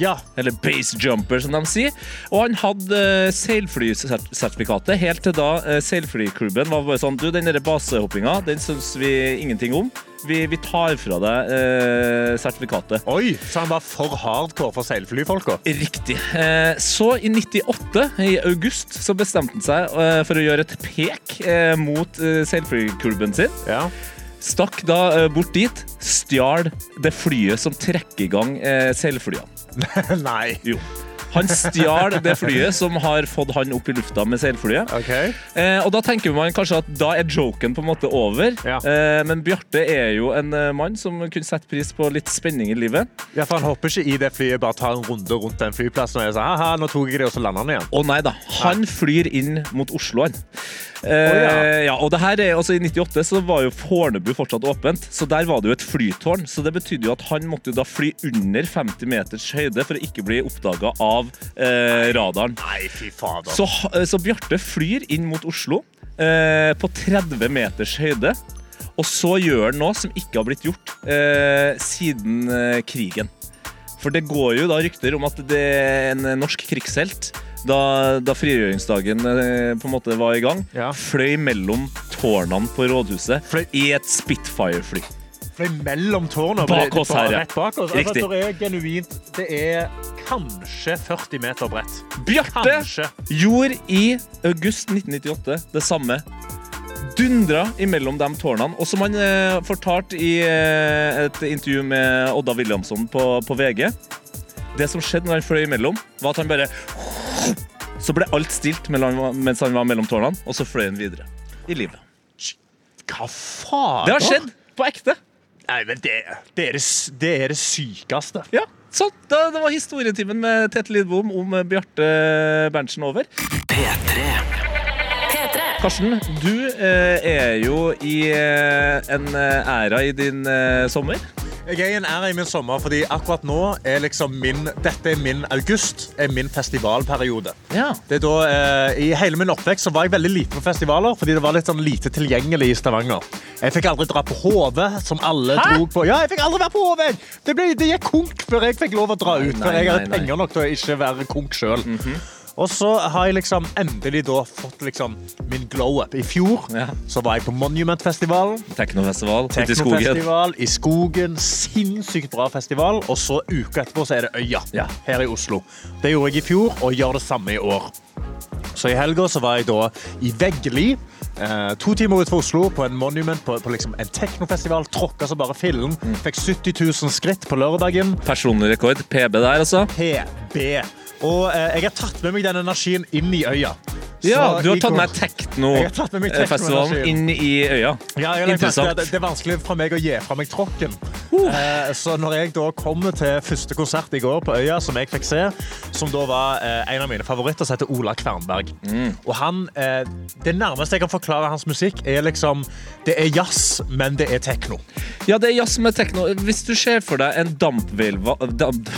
Ja. Eller base jumper, som de sier. Og han hadde eh, seilflysertifikatet helt til da eh, seilflyklubben var bare sånn Du, den derre basehoppinga, den syns vi ingenting om. Vi, vi tar fra deg eh, sertifikatet. Oi, Så han var for hardcore for seilflyfolka? Riktig. Eh, Så i 98, i august, så bestemte han seg eh, for å gjøre et pek eh, mot seilflyklubben sin. Ja. Stakk da bort dit, stjal det flyet som trekker i gang seilflyene. (laughs) Nei. Jo. Han stjal det flyet som har fått han opp i lufta med seilflyet. Okay. Eh, og da tenker man kanskje at da er joken på en måte over. Ja. Eh, men Bjarte er jo en eh, mann som kunne sette pris på litt spenning i livet. Ja, for Han hopper ikke i det flyet, bare tar en runde rundt den flyplassen og er sånn, haha, nå tok jeg det, og så lander han igjen. Å nei da, han flyr inn mot Oslo, han. Eh, ja. ja, og det her er, altså I 98 så var jo Fornebu fortsatt åpent, så der var det jo et flytårn. Så det betydde jo at han måtte jo da fly under 50 meters høyde for å ikke bli oppdaga av eh, radaren. Nei, fy fader. Så, så Bjarte flyr inn mot Oslo eh, på 30 meters høyde. Og så gjør han noe som ikke har blitt gjort eh, siden eh, krigen. For det går jo da rykter om at det er en norsk krigshelt, da, da frigjøringsdagen eh, på en måte var i gang, Ja. fløy mellom tårnene på rådhuset Fløy- i et Spitfire-fly. Fløy mellom tårnene. Bak oss her, ja. Rett bak oss. Riktig. Altså, det er genuint Det er kanskje 40 meter bredt. Bjarte Kanskje. gjorde i august 1998 det samme. Dundra imellom de tårnene. Og som han eh, fortalte i eh, et intervju med Odda Williamson på, på VG Det som skjedde når han fløy imellom, var at han bare Så ble alt stilt mens han var mellom tårnene, og så fløy han videre. I livet. Hva faen? Det har skjedd på ekte. Nei, men det, det, er det, det er det sykeste. Ja, Sånn. da, Det var historietimen med Tete Lidbom om Bjarte Berntsen over. P3 P3. Karsten, du eh, er jo i eh, en eh, æra i din eh, sommer. Jeg er i en æra i min sommer, fordi akkurat nå er liksom min Dette er min august, er min festivalperiode. Ja. Det er da, eh, I hele min oppvekst så var jeg veldig lite på festivaler, fordi det var litt sånn lite tilgjengelig i Stavanger. Jeg fikk aldri dra på HV, som alle Hæ? dro på. Ja, jeg fikk aldri være på HV! Det, ble, det gikk konk før jeg fikk lov å dra ut. nei, før jeg hadde nei, nei. penger nok til å ikke være konk sjøl. Og så har jeg liksom endelig da fått liksom min glow-up. I fjor Ja. så var jeg på Monumentfestivalen. Teknofestival. Teknofestival i skogen. Sinnssykt bra festival. Og så uka etterpå så er det Øya Ja. her i Oslo. Det gjorde jeg i fjor, og gjør det samme i år. Så i helga så var jeg da i Veggli. Eh, to timer utenfor Oslo på en monument på, på liksom en teknofestival. Tråkka så bare fillen. Fikk 70 000 skritt på lørdagen. Personlig rekord. PB der, altså. PB. Og eh, jeg har tatt med meg den energien inn i øya. Ja, du har i tatt med Jeg har tatt med meg teknofestivalen teknoenergien. inn i øya. Ja, jeg har lagt merke til Interessant. at det, det er vanskelig for meg å gi fra meg tråkken. Eh, så når jeg da kommer til første konsert i går på Øya, som jeg fikk se, som da var eh, en av mine favoritter, som heter Ola Kvernberg. Og han, eh, det nærmeste jeg kan forklare hans musikk, er liksom Det er jazz, men det er tekno. Ja, det er jazz med tekno. Hvis du ser for deg en dampveivva- damp-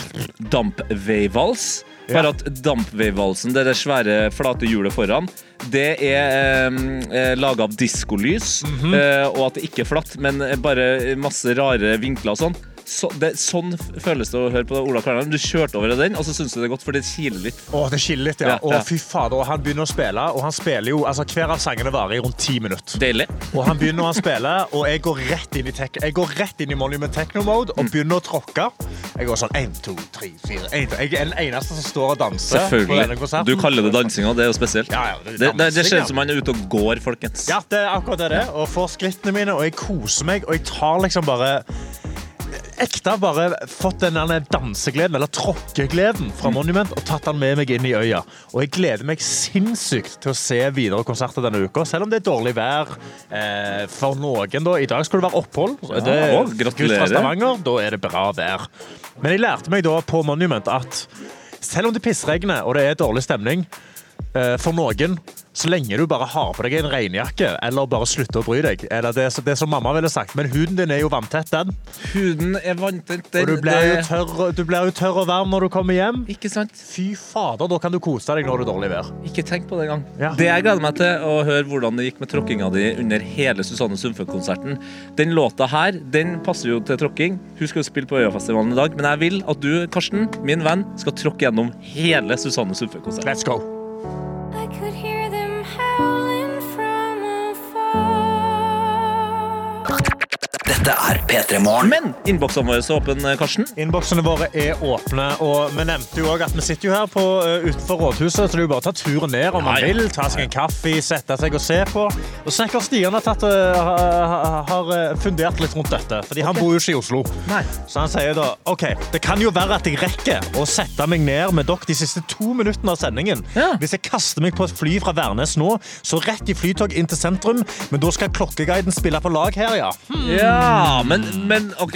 dampveivals bare at dampveivalsen, det det svære, flate hjulet foran, det er eh, laga av diskolys, eh, og at det ikke er flatt, men bare masse rare vinkler og sånn. Så, det, sånn føles det å høre på Ola Kvernheim. Du kjørte over den, og så syns du det er godt, for det kiler litt. Å, det kiler litt, ja. Ja, ja. Å, fy fader. Og han begynner å spille, og han spiller jo altså Hver av sangene varer i rundt ti minutter. Deilig. Og han begynner å spille, og jeg går rett inn i, tek jeg går rett inn i Monument Techno-mode og begynner å tråkke. Jeg går sånn én, to, tre, fire Jeg er den eneste som står og danser. på denne Selvfølgelig. konserten. Du kaller det dansinga, det er jo spesielt. Ja, ja, det er det, det, det ser ut som han er ute og går, folkens. Ja, det er akkurat det. det. Og får skrittene mine, og jeg koser meg, og jeg tar liksom bare Ekte bare fått den dansegleden, eller tråkkegleden, fra Monument og tatt den med meg inn i øya. Og jeg gleder meg sinnssykt til å se videre konserter denne uka, selv om det er dårlig vær eh, for noen. da. I dag skal det være opphold. Ja, det, å, gratulerer. Stavanger, da er det bra vær. Men jeg lærte meg da på Monument at selv om det pissregner og det er dårlig stemning, eh, for noen, så lenge du bare har på deg en regnjakke, eller bare slutter å bry deg. Eller det, er det er som mamma ville sagt, men huden din er jo vanntett, den. Huden er vanntett. Og du den- blir jo det- tørr, du blir jo tørr og varm når du kommer hjem. Ikke sant? Fy fader, da kan du kose deg når det er dårlig vær. Ikke tenk på det engang. Ja. Det jeg gleder meg til å høre hvordan det gikk med tråkkinga di under hele Susanne Sundfø-konserten. Den låta her den passer jo til tråkking. Hun skal jo spille på Øyafestivalen i dag, men jeg vil at du, Karsten, min venn, skal tråkke gjennom hele Susanne Sundfø-konserten. Let's go. I could hear Dette er P3 Morgen. Men innboksene våre er åpne, Karsten. Innboksene våre er åpne, og vi nevnte jo også at vi sitter jo her på, uh, utenfor rådhuset, så det er jo bare å ta turen ned om man Ja, ja. vil. Ta seg en kaffe, sette seg og se på. Og Snekker Stian har, tatt, uh, har, har uh, fundert litt rundt dette, fordi han bor jo ikke i Oslo. Nei. Så han sier da OK, det kan jo være at jeg rekker å sette meg ned med dere de siste to minuttene av sendingen. Ja. Hvis jeg kaster meg på et fly fra Værnes nå, så rett i flytog inn til sentrum, men da skal klokkeguiden spille på lag her, ja. Ja, men, men OK,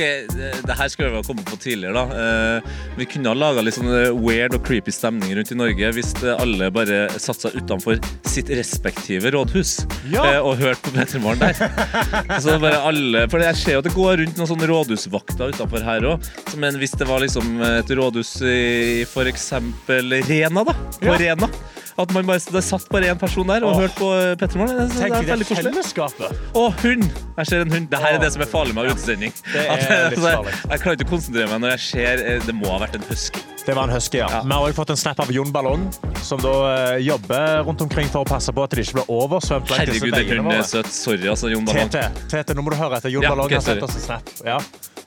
det her skulle vi ha kommet på tidligere, da. Eh, Vi kunne ha laga litt sånn eh, weird og creepy stemning rundt i Norge hvis eh, alle bare satte seg utenfor sitt respektive rådhus Ja. og hørte på P3 Morgen der. (laughs) Så bare alle, for jeg ser jo at det går rundt noen sånne rådhusvakter utenfor her òg. Men hvis det var liksom et rådhus i f.eks. Rena, da. På Ja. Rena. At man bare, det satt bare én person der og Åh. hørte på P3 Morgen. Det, det Tenk er det koselig. fellesskapet. Og hund! Jeg ser en hund. Dette er det som er farlig med utsending. Det er At, altså, farlig. jeg klarer ikke å konsentrere meg når jeg ser eh, Det må ha vært en husky. Det var en husky, ja. Ja. Vi har også fått en snap av Jon Ballong, som da uh, jobber rundt omkring for å passe på at det ikke blir oversvømt. Herregud, den hunden er søt. Sorry, altså, Jon Ballong. Tete, Tete, nå må du høre etter. Jon Ja, Ballong okay, har sendt oss en snap. Ja.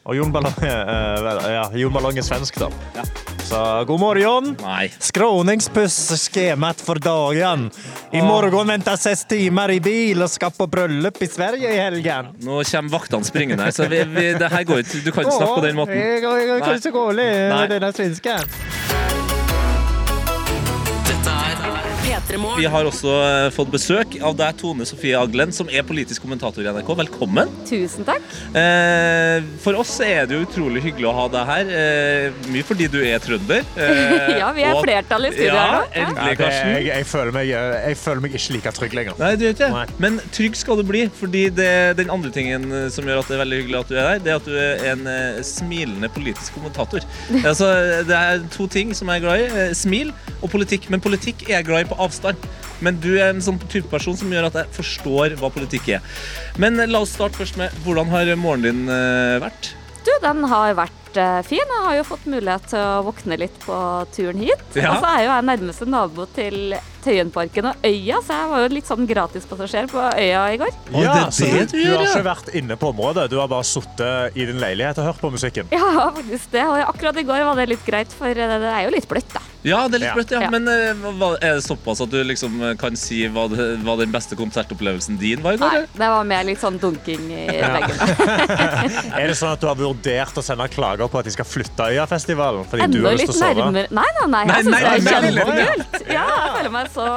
Og Jon Ballong, (laughs) eh, ja, Jon Ballong er svensk, da. Ja. Så god morgen. Nei. Skråningspuss-schemat for dagen. I morgen venter seks timer i bil og skal på bryllup i Sverige i helgen. Nå kommer vaktene springende så vi, vi, det her går ikke. Du kan ikke snakke på den måten. Jeg, jeg, jeg, kan så gå Nei. med denne svensken. Vi har også eh, fått besøk av deg, Tone Sofie Aglen, som er politisk kommentator i NRK. Velkommen. Tusen takk. Eh, for oss er det jo utrolig hyggelig å ha deg her. Eh, mye fordi du er trønder. (laughs) Ja, vi er og- flertall i studio ja, her nå. Endelig, Karsten. jeg, jeg, føler meg, jeg føler meg ikke like trygg lenger. Nei, du vet ikke. Men trygg skal du bli, fordi det, den andre tingen som gjør at det er veldig hyggelig at du er her, det er at du er en smilende politisk kommentator. (laughs) altså, det er to ting som jeg er glad i. Smil og politikk. Men politikk er jeg glad i på avstand. Men du er en sånn type person som gjør at jeg forstår hva politikk er. Men eh, la oss starte først med hvordan har morgenen din eh, vært? Du, den har vært eh, fin. Jeg har jo fått mulighet til å våkne litt på turen hit. Ja. Og så er jo jeg nærmeste nabo til Tøyenparken og Øya, så jeg var jo litt sånn gratispassasjer på Øya i går. Ja, det så det du, du har ikke vært inne på området, du har bare sittet i din leilighet og hørt på musikken. Ja, faktisk det. Og akkurat i går var det litt greit, for det er jo litt bløtt, da. Ja, det er litt Ja. bløtt, ja. Ja. Men hva, er det såpass at du liksom eh, kan si hva, det, hva den beste konsertopplevelsen din var i går? Nei, det var mer litt sånn dunking i veggen. (laughs) Er det sånn at du har vurdert å sende klager på at de skal flytte Øyafestivalen? Fordi du Enda har lyst litt til å sove? nærmere Nei, nei, nei. Jeg syns det er kjempekult. Ja, jeg føler meg så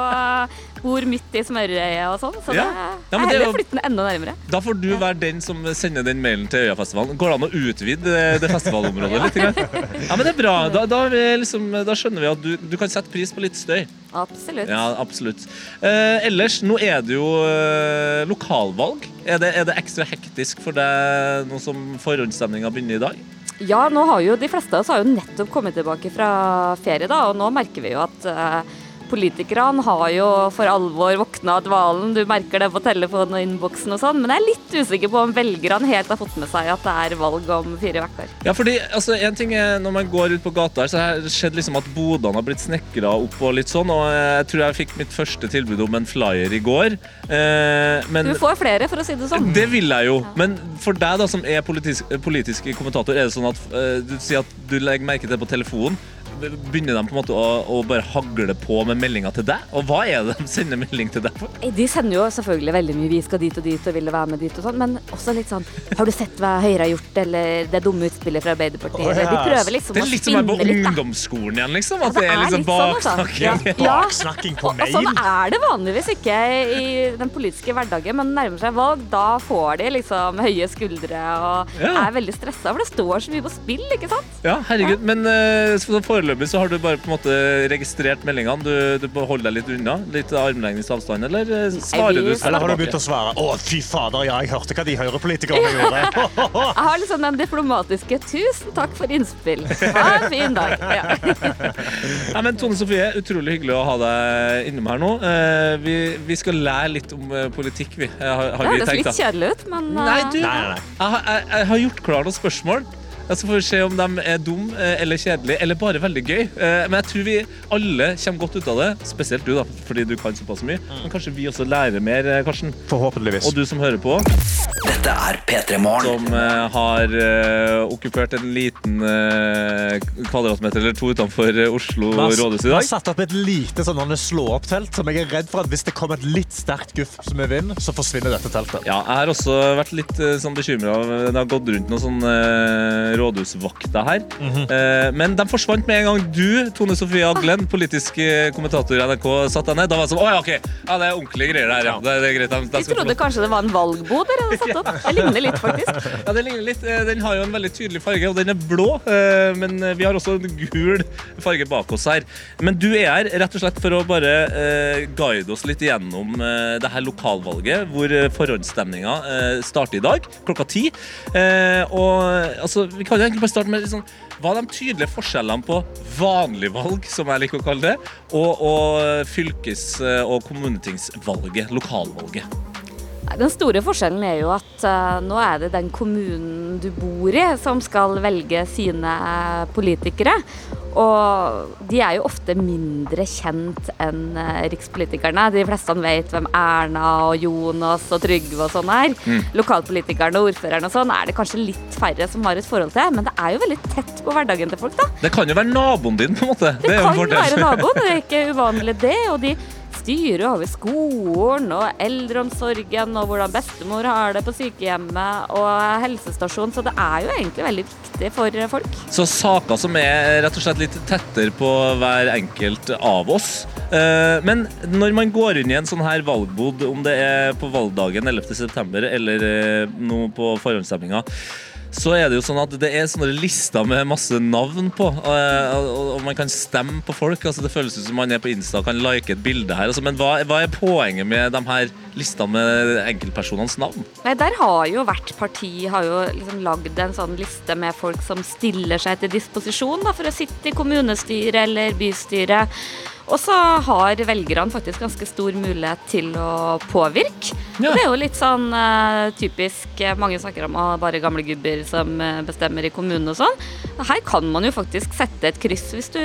Bor midt i smørøyet og sånn, så Ja. det, Ja, jeg det er heller flytte den enda nærmere. Da får du være den som sender den mailen til Øyafestivalen. Går det an å utvide det, det festivalområdet (laughs) litt? Ja, men det er bra. Da, da, vi liksom, da skjønner vi at du, du kan sette pris på litt støy. Absolutt. Ja, absolutt. Eh, ellers, nå er det jo eh, lokalvalg. Er det, er det ekstra hektisk for deg nå som forhåndsstemninga begynner i dag? Ja, nå har jo de fleste av oss har jo nettopp kommet tilbake fra ferie, da, og nå merker vi jo at uh, politikerne har jo for alvor våkna av dvalen. Du merker det på telefonen og innboksen og sånn, men jeg er litt usikker på om velgerne helt har fått med seg at det er valg om fire uker. Ja, fordi altså, en ting er Når man går ut på gata, her, så har det skjedd liksom at bodene har blitt snekra opp. og litt sånn, og Jeg tror jeg fikk mitt første tilbud om en flyer i går. Eh, men Du får flere, for å si det sånn. Det vil jeg jo. Men for deg da, som er politisk, politisk kommentator, er det sånn at eh, du sier at du legger merke til det på telefonen? Begynner de på en måte å, å bare hagle på med meldinger til deg? Og hva er det de sender melding til deg for? De sender jo selvfølgelig veldig mye 'vi skal dit og dit' og 'ville være med dit' og sånn, men også litt sånn 'har du sett hva Høyre har gjort', eller 'det dumme utspillet fra Arbeiderpartiet', Oh, eller de prøver liksom å spinne litt Det er litt som da. ungdomsskolen igjen, liksom. Ja, At det er liksom baksnakking. sånn, altså. baksnakking. Ja. Baksnakking på Og, og sånn er det vanligvis ikke i den politiske hverdagen, men nærmer seg valg, da får de liksom høye skuldre og Ja. er veldig stressa, for det står så mye på spill, ikke sant? Ja, herregud. Men eh, så foreløpig så har du bare på en måte registrert meldingene. Du, du holder deg litt unna? Litt armlengdes avstand, eller eh, svarer du? Eller har du begynt å svare 'Å, fy fader, ja, jeg hørte hva de høyrepolitikerne gjorde'? (laughs) Jeg har liksom den diplomatiske 'tusen takk for innspill'. Ha en fin dag. (laughs) Ja. Nei, men Tone Sofie, utrolig hyggelig å ha deg innom her nå. Eh, vi, vi skal lære litt om eh, politikk, vi. Har, Har, Det høres litt kjedelig ut, men Nei, du, Nei, nei, nei. Jeg, har- jeg, jeg har gjort klar noen spørsmål. Jeg får vi se om de er dum eh, eller kjedelig eller bare veldig gøy. Eh, Men jeg tror vi alle kommer godt ut av det. Spesielt du, da, fordi du kan såpass mye. Men kanskje vi også lærer mer, eh, Karsten. Forhåpentligvis. Og du som hører på, Dette er P3 Morgen. som har okkupert en liten kvadratmeter eller to utenfor Oslo rådhus i dag. Vi har satt opp et lite sånn slå-opp-telt som jeg er redd for at hvis det kommer et litt sterkt guff som er vind, så forsvinner dette teltet. Ja, jeg har også vært litt eh, sånn bekymra. Det har gått rundt noen sånne eh, rådhusvakter her. Eh, men de forsvant med en gang du, Tone Sofie Aglen, politisk eh, kommentator i NRK, satt deg ned. Da var det sånn Å ja, OK. Ja, det er ordentlige greier der, ja. Det, det er greit. De, de Vi trodde kanskje det var en valgbod dere hadde satt opp. (laughs) Det ligner litt, faktisk. Ja, det ligner litt. Eh, Den har jo en veldig tydelig farge, og den er blå. eh, Men vi har også en gul farge bak oss her. Men du er her rett og slett for å bare eh, guide oss litt gjennom det her lokalvalget, hvor forhåndsstemninga starter i dag klokka ti. Eh, og altså, vi kan jo egentlig bare starte med sånn hva er de tydelige forskjellene på vanlig valg, som jeg liker å kalle det, og, og fylkes- og kommunetingsvalget, lokalvalget? Den store forskjellen er jo at eh, nå er det den kommunen du bor i som skal velge sine eh, politikere. Og de er jo ofte mindre kjent enn eh, rikspolitikerne. De fleste vet hvem Erna og Jonas og Trygve og sånn er. Lokalpolitikerne og ordførerne og sånn er det kanskje litt færre som har et forhold til, men det er jo veldig tett på hverdagen til folk, da. Det kan jo være naboen din, på en måte. Det det kan jo være naboen, det er ikke uvanlig det. Og de styrer over skolen og eldreomsorgen og hvordan bestemor har det på sykehjemmet og helsestasjon, så det er jo egentlig veldig viktig for folk. Så saker som er rett og slett litt tettere på hver enkelt av oss, Eh, men når man går inn i en sånn her valgbod, om det er på valgdagen 11.9. eller eh, nå på forhåndsstemminga, så er det jo sånn at det er sånne lister med masse navn på, og man kan stemme på folk. altså Det føles ut som man er på Insta og kan like et bilde her. Altså, men hva, hva er poenget med de her listene med enkeltpersonenes navn? Nei, der har jo hvert parti har jo liksom lagd en sånn liste med folk som stiller seg til disposisjon da, for å sitte i kommunestyret eller bystyret. Og så har velgerne faktisk ganske stor mulighet til å påvirke. Ja. Det er jo litt sånn uh, typisk eh, Mange snakker om ah, bare gamle gubber som eh, bestemmer i kommunen og sånn. Her kan man jo faktisk sette et kryss hvis du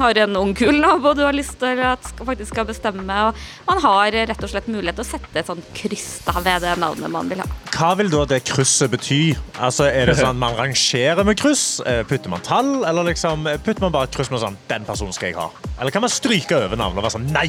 har en ungkul nabo du har lyst til at skal, faktisk skal bestemme. Og man har rett og slett mulighet til å sette et sånt kryss da ved det navnet man vil ha. Hva vil da det krysset bety? Altså, er det sånn man rangerer med kryss? Putter man tall, eller liksom putter man bare et kryss med sånn Den personen skal jeg ha. Eller kan man stryke over navnet og være sånn Nei!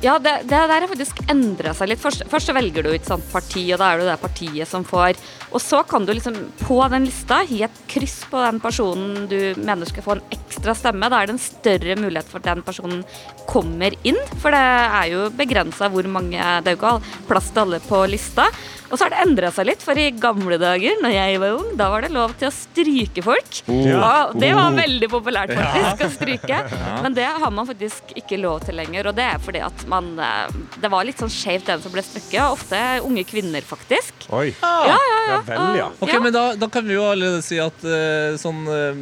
Ja, det, det der har faktisk endra seg litt. Først, først velger du et sånt parti, og da er det det partiet som får. Og så kan du liksom på den lista gi et kryss på den personen du mener skal få en ekstra stemme. Da er det en større mulighet for at den personen kommer inn, for det er jo begrensa hvor mange Det er jo ikke plass til alle på lista. Og så har det endra seg litt, for i gamle dager, når jeg var ung, da var det lov til å stryke folk. Ja. Og det var veldig populært, faktisk, å stryke. (laughs) Men det har man faktisk ikke lov til lenger, og det er fordi at man eh, Det var litt sånn skjevt, den som ble strøkket. og Ofte unge kvinner, faktisk. Oi. Ja, ja, ja. Vel, ja. Ok, Ja. men da, da kan vi jo allerede si at eh, sånn, eh,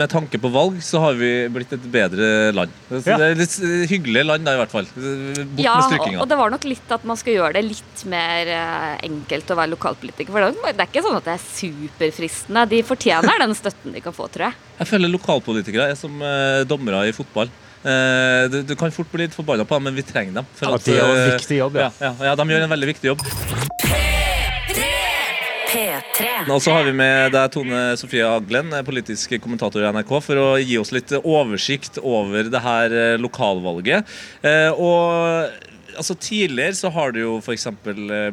med tanke på valg, så har vi blitt et bedre land. Så Ja. Det er litt eh, hyggelig land da, i hvert fall. Bort Ja, med og, strykkinga. og det var nok litt at man skal gjøre det litt mer eh, enkelt å være lokalpolitiker. For det er det er ikke sånn at det er superfristende. De fortjener den støtten de kan få, tror jeg. Jeg føler lokalpolitikere er som eh, dommere i fotball. Eh, du, du kan fort bli litt forbanna på dem, men vi trenger dem. for Ja, at, de gjør en eh, viktig jobb, ja. ja. Ja, ja, de gjør en veldig viktig jobb. P3. Og så har vi med deg Tone Sofie Aglen, eh, politisk kommentator i NRK, for å gi oss litt oversikt over det her eh, lokalvalget. Eh, Og altså, tidligere så har det jo f.eks.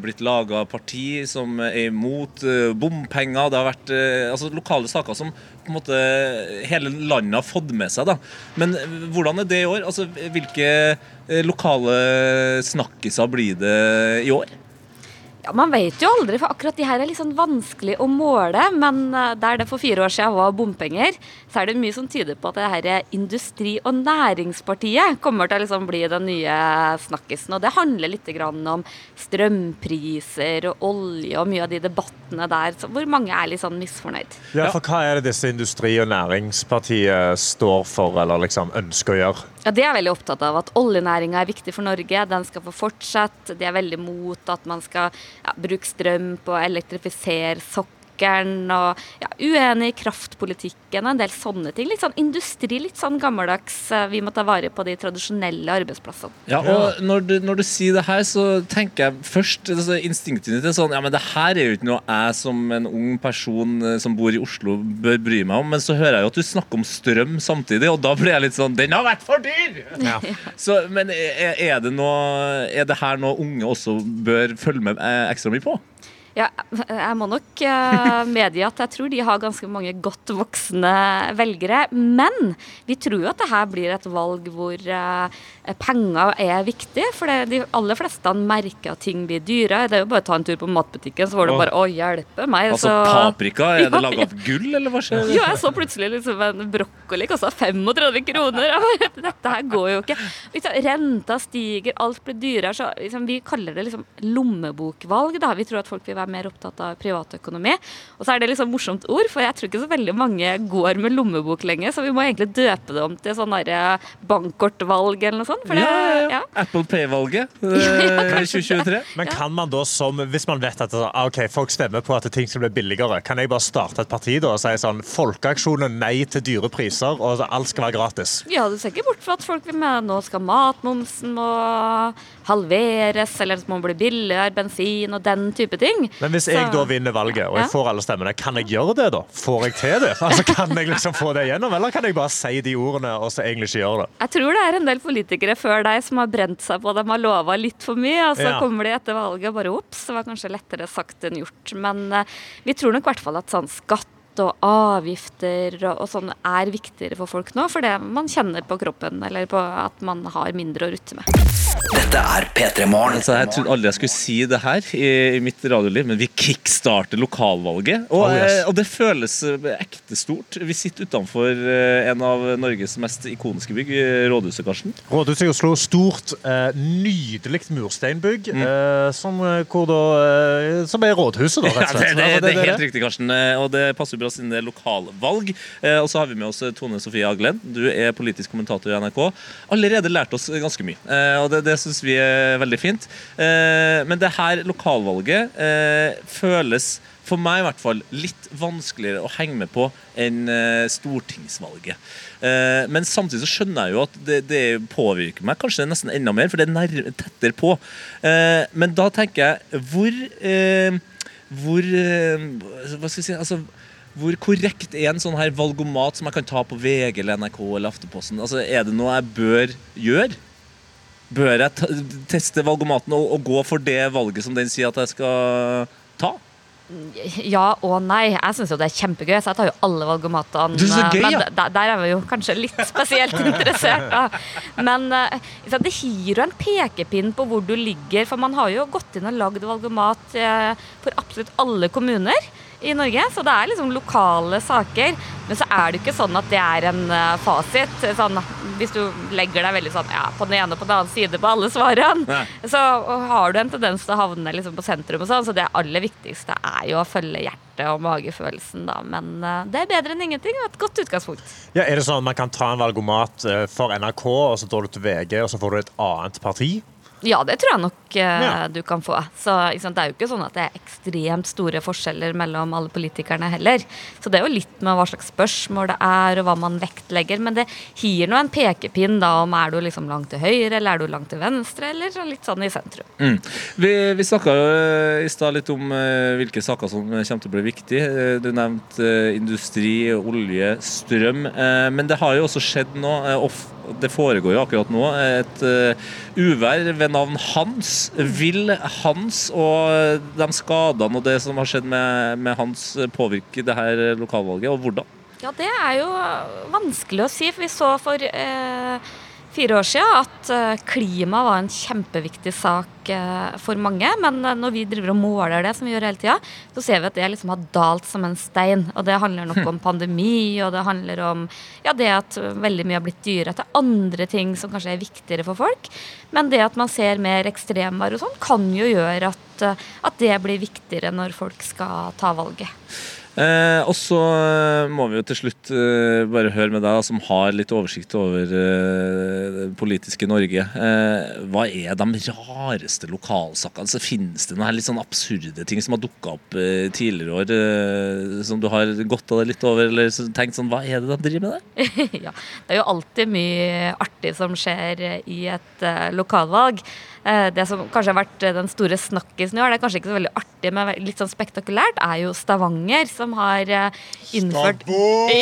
blitt laga parti som er imot eh, bompenger. Det har vært eh, altså, lokale saker som på en måte hele landet har fått med seg. da. Men eh, hvordan er det i år? Altså, Hvilke eh, lokale snakkiser blir det i år? Ja, Man vet jo aldri, for akkurat de her er litt sånn vanskelig å måle. Men eh, der det for fire år siden var bompenger, så er det mye som tyder på at det her Industri- og Næringspartiet kommer til å liksom bli den nye snakkisen. Og det handler litt grann om strømpriser og olje og mye av de debattene der så hvor mange er litt sånn misfornøyd. Ja, for hva er det disse Industri- og Næringspartiet står for, eller liksom ønsker å gjøre? Ja, De er veldig opptatt av at oljenæringa er viktig for Norge. Den skal få fortsette. De er veldig mot at man skal ja, bruke strøm på å elektrifisere sokkelen. Og ja, uenig i kraftpolitikken og en del sånne ting. Litt sånn industri, litt sånn gammeldags. eh, Vi må ta vare på de tradisjonelle arbeidsplassene. Ja, og når du, når du sier det her, så tenker jeg først altså, Instinktet ditt er sånn Ja, men det her er jo ikke noe jeg som en ung person eh, som bor i Oslo, bør bry meg om. Men så hører jeg jo at du snakker om strøm samtidig, og da blir jeg litt sånn Den har vært for dyr! (laughs) Så, men er, er, det noe, er det her noe unge også bør følge med eh, ekstra mye på? Ja, jeg må nok eh, medgi at jeg tror de har ganske mange godt voksne velgere. Men vi tror jo at det her blir et valg hvor eh, penger er viktig. For det, de aller fleste merker at ting blir dyrere. Det er jo bare å ta en tur på matbutikken, så får det bare Å, hjelpe meg. Altså så- paprika, er det Ja, laga av gull, eller hva skjer? Jo, jeg så plutselig liksom en brokkoli kosta 35 kroner. Bare, Dette her går jo ikke. Liksom, renta stiger, alt blir dyrere. Så liksom, vi kaller det liksom lommebokvalg. Da. Vi tror at folk vil være mer opptatt av privatøkonomi. Og så er det liksom morsomt ord, for jeg tror ikke så veldig mange går med lommebok lenger. Så vi må egentlig døpe det om til sånn derre bankkortvalg eller noe sånt. For det, Ja, ja, ja. Apple Pay-valget (laughs) ja, 2023. Men kan man da som, hvis man vet at er sånn, ah, ok, folk stemmer på at ting skal bli billigere, kan jeg bare starte et parti da og si sånn Folkeaksjonen nei til dyre priser, og alt skal være gratis? Ja, du ser ikke bort fra at folk vil med nå skal matmomsen må halveres, eller det må bli billigere bensin og den type ting. Men hvis jeg da vinner valget, og jeg får alle stemmene, kan jeg gjøre det da? Får jeg til det? Altså, kan jeg liksom få det gjennom, eller kan jeg bare si de ordene og så egentlig ikke gjøre det? Jeg tror det er en del politikere før deg som har brent seg på de har lova litt for mye, og så Ja. kommer de etter valget og bare ops, det var kanskje lettere sagt enn gjort. Men uh, vi tror nok i hvert fall at sånn skatt og avgifter og, og sånn er viktigere for folk nå, fordi man kjenner på kroppen eller på at man har mindre å rutte med. Dette er P3 Morgen. Altså, jeg trodde aldri jeg skulle si det her i, i mitt radioliv, men vi kickstarter lokalvalget. Og, Oh, yes. eh, og det føles eh, ekte stort. Vi sitter utenfor eh, en av Norges mest ikoniske bygg, Rådhuset, Karsten. Rådhuset i Oslo, stort, nydelig mursteinbygg, mm. som, hvor da, som er rådhuset, da, rett og det, slett. det, det, det er helt riktig, Karsten. Og det passer siden det er lokalvalg. Eh, Og så har vi med oss eh, Tone Sofie Aglen. Du er politisk kommentator i NRK. Allerede lært oss ganske mye, Eh, og det, det syns vi er veldig fint. Eh, Men det her lokalvalget eh, føles for meg i hvert fall litt vanskeligere å henge med på enn eh, stortingsvalget. Eh, men samtidig så skjønner jeg jo at det, det påvirker meg kanskje nesten enda mer, for det er tettere på. Eh, men da tenker jeg hvor eh, hvor eh, Hva skal jeg si altså, hvor korrekt er en sånn her valgomat som jeg kan ta på VG eller NRK eller Afteposten? Altså, er det noe jeg bør gjøre? Bør jeg ta, teste valgomaten og, og gå for det valget som den sier at jeg skal ta? Ja og nei. Jeg syns jo det er kjempegøy, så jeg tar jo alle valgomatene. Du, så gøy, men ja. der, der er vi jo kanskje litt spesielt interessert, da. Men eh, det gir jo en pekepinn på hvor du ligger, for man har jo gått inn og lagd valgomat eh, for absolutt alle kommuner i Norge, så det er liksom lokale saker. Men så er det ikke sånn at det er en eh, fasit. Sånn, hvis du legger deg veldig sånn ja, på den ene og på den annen side på alle svarene, så har du en tendens til å havne liksom på sentrum og sånn, så det aller viktigste er jo å følge hjertet og magefølelsen, da. Men eh, det er bedre enn ingenting, og et godt utgangspunkt. Ja, er det sånn at man kan ta en valgomat eh, for NRK, og så drar du til VG, og så får du et annet parti? Ja, det tror jeg nok eh, Ja. du kan få. Så ikke sant, Det er jo ikke sånn at det er ekstremt store forskjeller mellom alle politikerne heller. Så det er jo litt med hva slags spørsmål det er, og hva man vektlegger. Men det gir nå en pekepinn da om er du liksom langt til høyre, eller er du langt til venstre, eller så litt sånn i sentrum. Mm. Vi, vi snakka jo eh, i stad litt om eh, hvilke saker som kommer til å bli viktige. Eh, Du nevnte eh, industri, olje, strøm. Eh, men det har jo også skjedd nå, eh, og f- det foregår jo akkurat nå, et eh, uvær ved navn Hans. Vil Hans og de skadene og det som har skjedd med, med Hans, eh, påvirke det her lokalvalget, og hvordan? Ja, det er jo vanskelig å si. For vi så for eh, fire år siden at eh, klima var en kjempeviktig sak eh, for mange. Men eh, når vi driver og måler det, som vi gjør hele tida, så ser vi at det liksom har dalt som en stein. Og det handler nok (laughs) om pandemi, og det handler om ja, det at veldig mye har blitt dyrere. Er andre ting som kanskje er viktigere for folk. Men det at man ser mer ekstremvær og sånn, kan jo gjøre at, at det blir viktigere når folk skal ta valget. Eh, og så eh, må vi jo til slutt eh, bare høre med deg, som har litt oversikt over eh, det politiske Norge. Eh, hva er de rareste lokalsakene? Altså, Finnes det noen litt sånn absurde ting som har dukka opp eh, tidligere år, som du har gått av deg litt over, eller tenkt sånn Hva er det de driver med der? (laughs) ja, det er jo alltid mye artig som skjer i et lokalvalg. Eh, det som kanskje har vært eh, den store snakkisen i år, det er kanskje ikke så veldig artig, men litt sånn spektakulært, er jo Stavanger, som har innført innført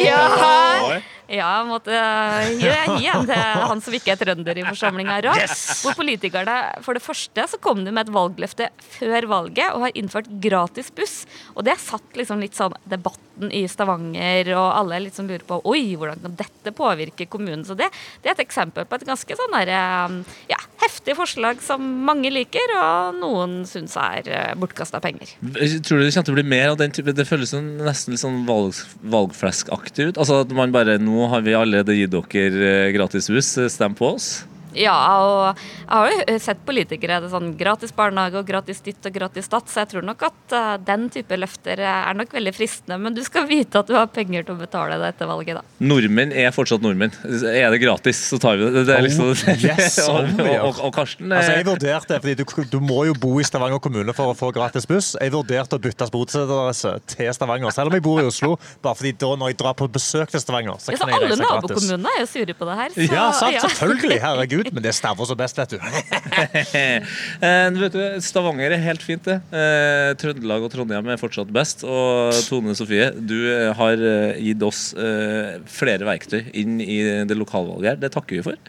Ja! Ja, jeg måtte eh, gi en til han som ikke er trønder i forsamlinga her òg. Hvor politikerne For det første så kom de med et valgløfte før valget og har innført gratis buss. Og det satt liksom litt sånn debatten i Stavanger, og alle litt sånn lurer på Oi, hvordan kan dette påvirke kommunen? Så det, det er et eksempel på et ganske sånn der, eh, ja, heftig forslag som mange liker, og noen syns er bortkasta penger. Tror du det kommer til å bli mer av den type Det føles nesten litt sånn valg, valgfleskaktig ut. Altså at man bare Nå har vi allerede gitt dere eh, gratis buss, eh, stem på oss. Ja, og jeg har jo sett politikere det er sånn gratis barnehage og gratis ditt og gratis datt, så jeg tror nok at eh, den type løfter er nok veldig fristende. Men du skal (laughs) vite at du har penger til å betale det etter valget, da. Nordmenn er fortsatt nordmenn. Er det gratis, så tar vi det. det er liksom, Oh, yes, (laughs) og, oh, ja. og, og Karsten Altså, jeg eh, vurderte, fordi du, du må jo bo i Stavanger kommune for å få gratis buss. Jeg vurderte å bytte bostedsadresse til Stavanger, selv om jeg bor i Oslo. Bare fordi da når jeg drar på besøk til Stavanger, så Ja, så kan jeg reise gratis. Alle nabokommunene er jo sure på det her. Så, Ja, sant, ja. selvfølgelig. Herregud. Men det staver så best, vet du. (laughs) eh, vet du, Stavanger er helt fint, det. Eh, Trøndelag og Trondheim er fortsatt best. Og Tone Sofie, du eh, har gitt oss eh, flere verktøy inn i det lokalvalget her. Det takker vi for.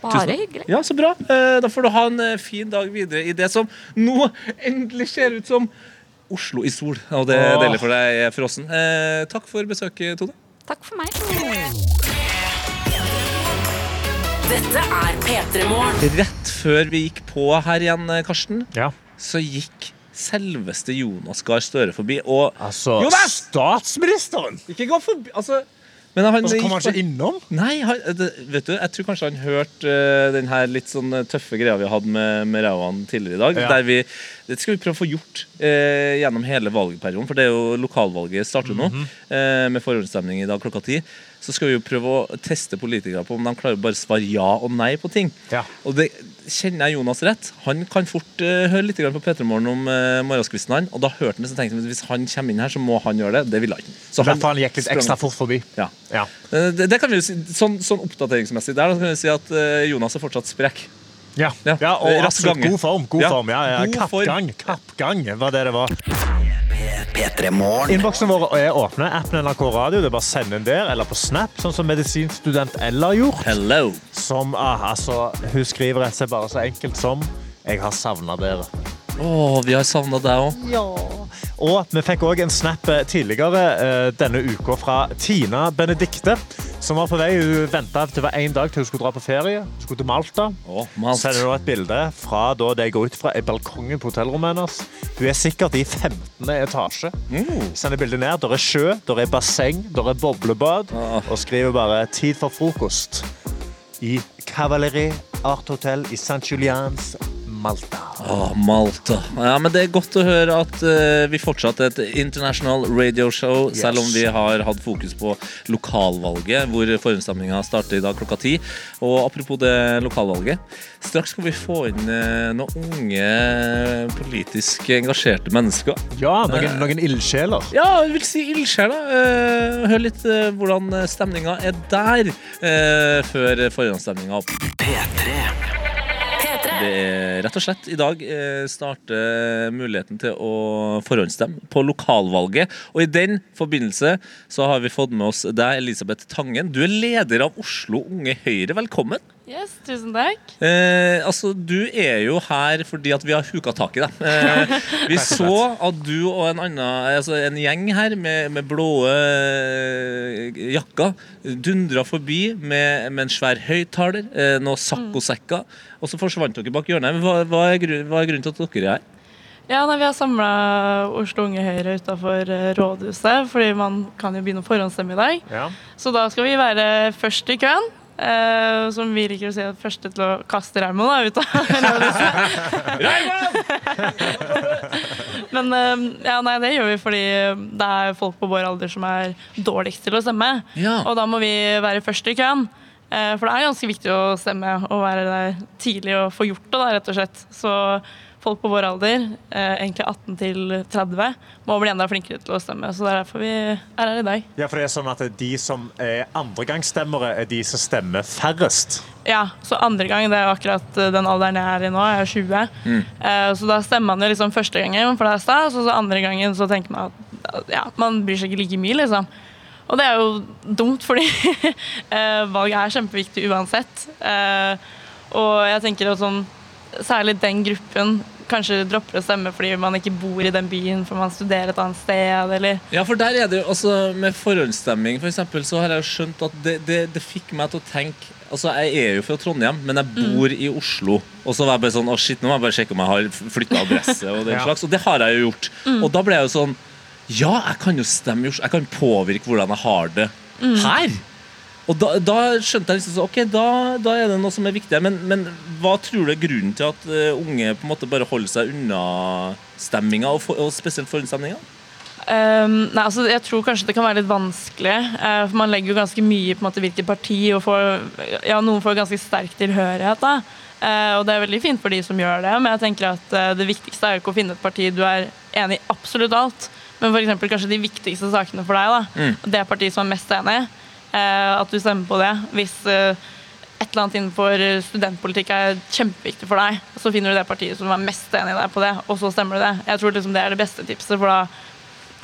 Bare hyggelig. Ja, så bra. Eh, Da får du ha en fin dag videre i det som nå endelig ser ut som Oslo i sol. Og det er deilig for deg, er frossen. Eh, takk for besøket, Tone. Takk for meg. Dette er P3 Morgen. Rett før vi gikk på her igjen, eh, Karsten, Ja. så gikk selveste Jonas Gahr Støre forbi. Og Altså, Jonas! statsministeren! Ikke gå forbi altså, Men han, Og så kommer han gikk ikke innom? Nei, han, det, vet du, jeg tror kanskje han hørte uh, den her litt sånn eh, tøffe greia vi hadde med, med Rauan tidligere i dag. Ja. Der vi, det skal vi prøve å få gjort eh, gjennom hele valgperioden, for det er jo lokalvalget starter nå. Mhm. eh, med forhåndsstemning i dag klokka ti. Så skal vi jo prøve å teste politikere på om de klarer bare å svare ja og nei på ting. Ja. Og det kjenner jeg Jonas rett. Han kan fort uh, høre litt på P3 Morgen om uh, morgenskvisten. han, Og da hørte han det, så tenkte jeg at hvis han kommer inn her, så må han gjøre det. Det ville han ikke. Så I han gikk litt ekstra fort forbi. Ja. Ja. Eh, Det, det kan vi jo si, sånn, sånn oppdateringsmessig der, da kan vi si at uh, Jonas er fortsatt sprekk. Ja, Ja. og absolutt god form. God Ja. form, ja, ja. Kappgang, kappgang var det det var. P3 Morgen. Innboksene våre er åpne. Appen NRK Radio. Det er bare å sende den der, eller på Snap, sånn som medisinstudent Ella har gjort. Hello. Som, ah, altså, hun skriver rett og slett bare så enkelt som Jeg har savna dere. Å, vi har savna deg òg. Og vi fikk òg en snap eh, tidligere eh, denne uka fra Tina Benedikte, som var på vei. Hun venta til det var én dag til hun skulle dra på ferie. Hun skulle til Malta. Oh, Malt. sender hun et bilde fra da det jeg går ut fra er balkongen på hotellrommet hennes. Hun er sikkert i 15. etasje. Mm. Sender bildet ned. Der er sjø, der er basseng, der er boblebad. Oh. Og skriver bare 'tid for frokost' i Cavalerie Art Hotel i St. Julians, Malta. Å, Malta. Ja, men Det er godt å høre at uh, vi fortsatt er et international radio show, Yes. selv om vi har hatt fokus på lokalvalget, hvor forhåndsstemninga starter i dag klokka ti. Og apropos det lokalvalget, straks skal vi få inn uh, noen unge politisk engasjerte mennesker. Ja, noen, noen ildsjeler. Ja, jeg vil si ildsjeler. Uh, hør litt uh, hvordan stemninga er der før forhåndsstemninga opp. P3. P3. Det er rett og slett i dag eh, starter muligheten til å forhåndsstemme på lokalvalget. Og i den forbindelse så har vi fått med oss deg, Elisabeth Tangen. Du er leder av Oslo Unge Høyre. Velkommen. Yes, tusen takk. Eh, altså, Du er jo her fordi at vi har huka tak i deg. Eh, vi (laughs) så at du og en, annen, altså en gjeng her med, med blå eh, jakker dundra forbi med, med en svær høyttaler, eh, noen saccosekker, og så forsvant dere bak hjørnet. Men Hva, hva, er grunn, hva er grunnen til at dere er her? Ja, nei, Vi har samla Oslo Unge Høyre utafor rådhuset, fordi man kan jo begynne å forhåndsstemme i dag. Ja. Så da skal vi være først i køen. Eh, som vi liker å si, er første til å kaste Raymond ut av. (laughs) Men uh, ja, nei, det gjør vi fordi det er folk på vår alder som er dårligst til å stemme. Ja. Og da må vi være først i køen. Uh, For det er ganske viktig å stemme og være der tidlig og få gjort det, da, rett og slett. Så folk på vår alder, eh, egentlig 18 til 30, må bli enda flinkere til å stemme. Så det er derfor vi er her i dag. ja, for det er sånn at de som er andregangsstemmere, er de som stemmer færrest. Ja, så andre gang, det er jo akkurat eh, den alderen jeg er i nå, jeg er 20. Eh, Så da stemmer man jo liksom første gangen, for det er stas, og så andre gangen så tenker man at ja, man bryr seg ikke like mye, liksom. Og det er jo dumt, fordi (laughs) eh, valget er kjempeviktig uansett. Eh, Og jeg tenker at sånn, særlig den gruppen kanskje dropper å stemme fordi man ikke bor i den byen, for man studerer et annet sted, eller Ja, for der er det jo, altså Med forhåndsstemming for eksempel, så har jeg jo skjønt at det, det, det fikk meg til å tenke Altså, Jeg er jo fra Trondheim, men jeg bor i Oslo. Og så var jeg bare sånn Å, shit, nå må jeg bare sjekke om jeg har flytta adresse. Og (laughs) den Ja. slags, og det har jeg jo gjort. Og da ble jeg jo sånn Ja, jeg kan jo stemme i Oslo. Jeg kan påvirke hvordan jeg har det her. Og da, da skjønte jeg liksom så, ok, da, da er det noe som er viktig. Men, men hva tror du er grunnen til at uh, unge på en måte bare holder seg unna stemminga, og, for, og spesielt forhåndsstemninga? Um, nei, altså Jeg tror kanskje det kan være litt vanskelig. Uh, for Man legger jo ganske mye på en måte hvilket parti, og får, ja, noen får ganske sterk tilhørighet. da uh, Og det er veldig fint for de som gjør det, men jeg tenker at uh, det viktigste er jo ikke å finne et parti du er enig i absolutt alt, men eksempel kanskje de viktigste sakene for deg. da Det partiet som er mest enig, eh, at du stemmer på det. Hvis eh, et eller annet innenfor studentpolitikk er kjempeviktig for deg, så finner du det partiet som er mest enig i deg på det, og så stemmer du det. Jeg tror liksom det er det beste tipset, for da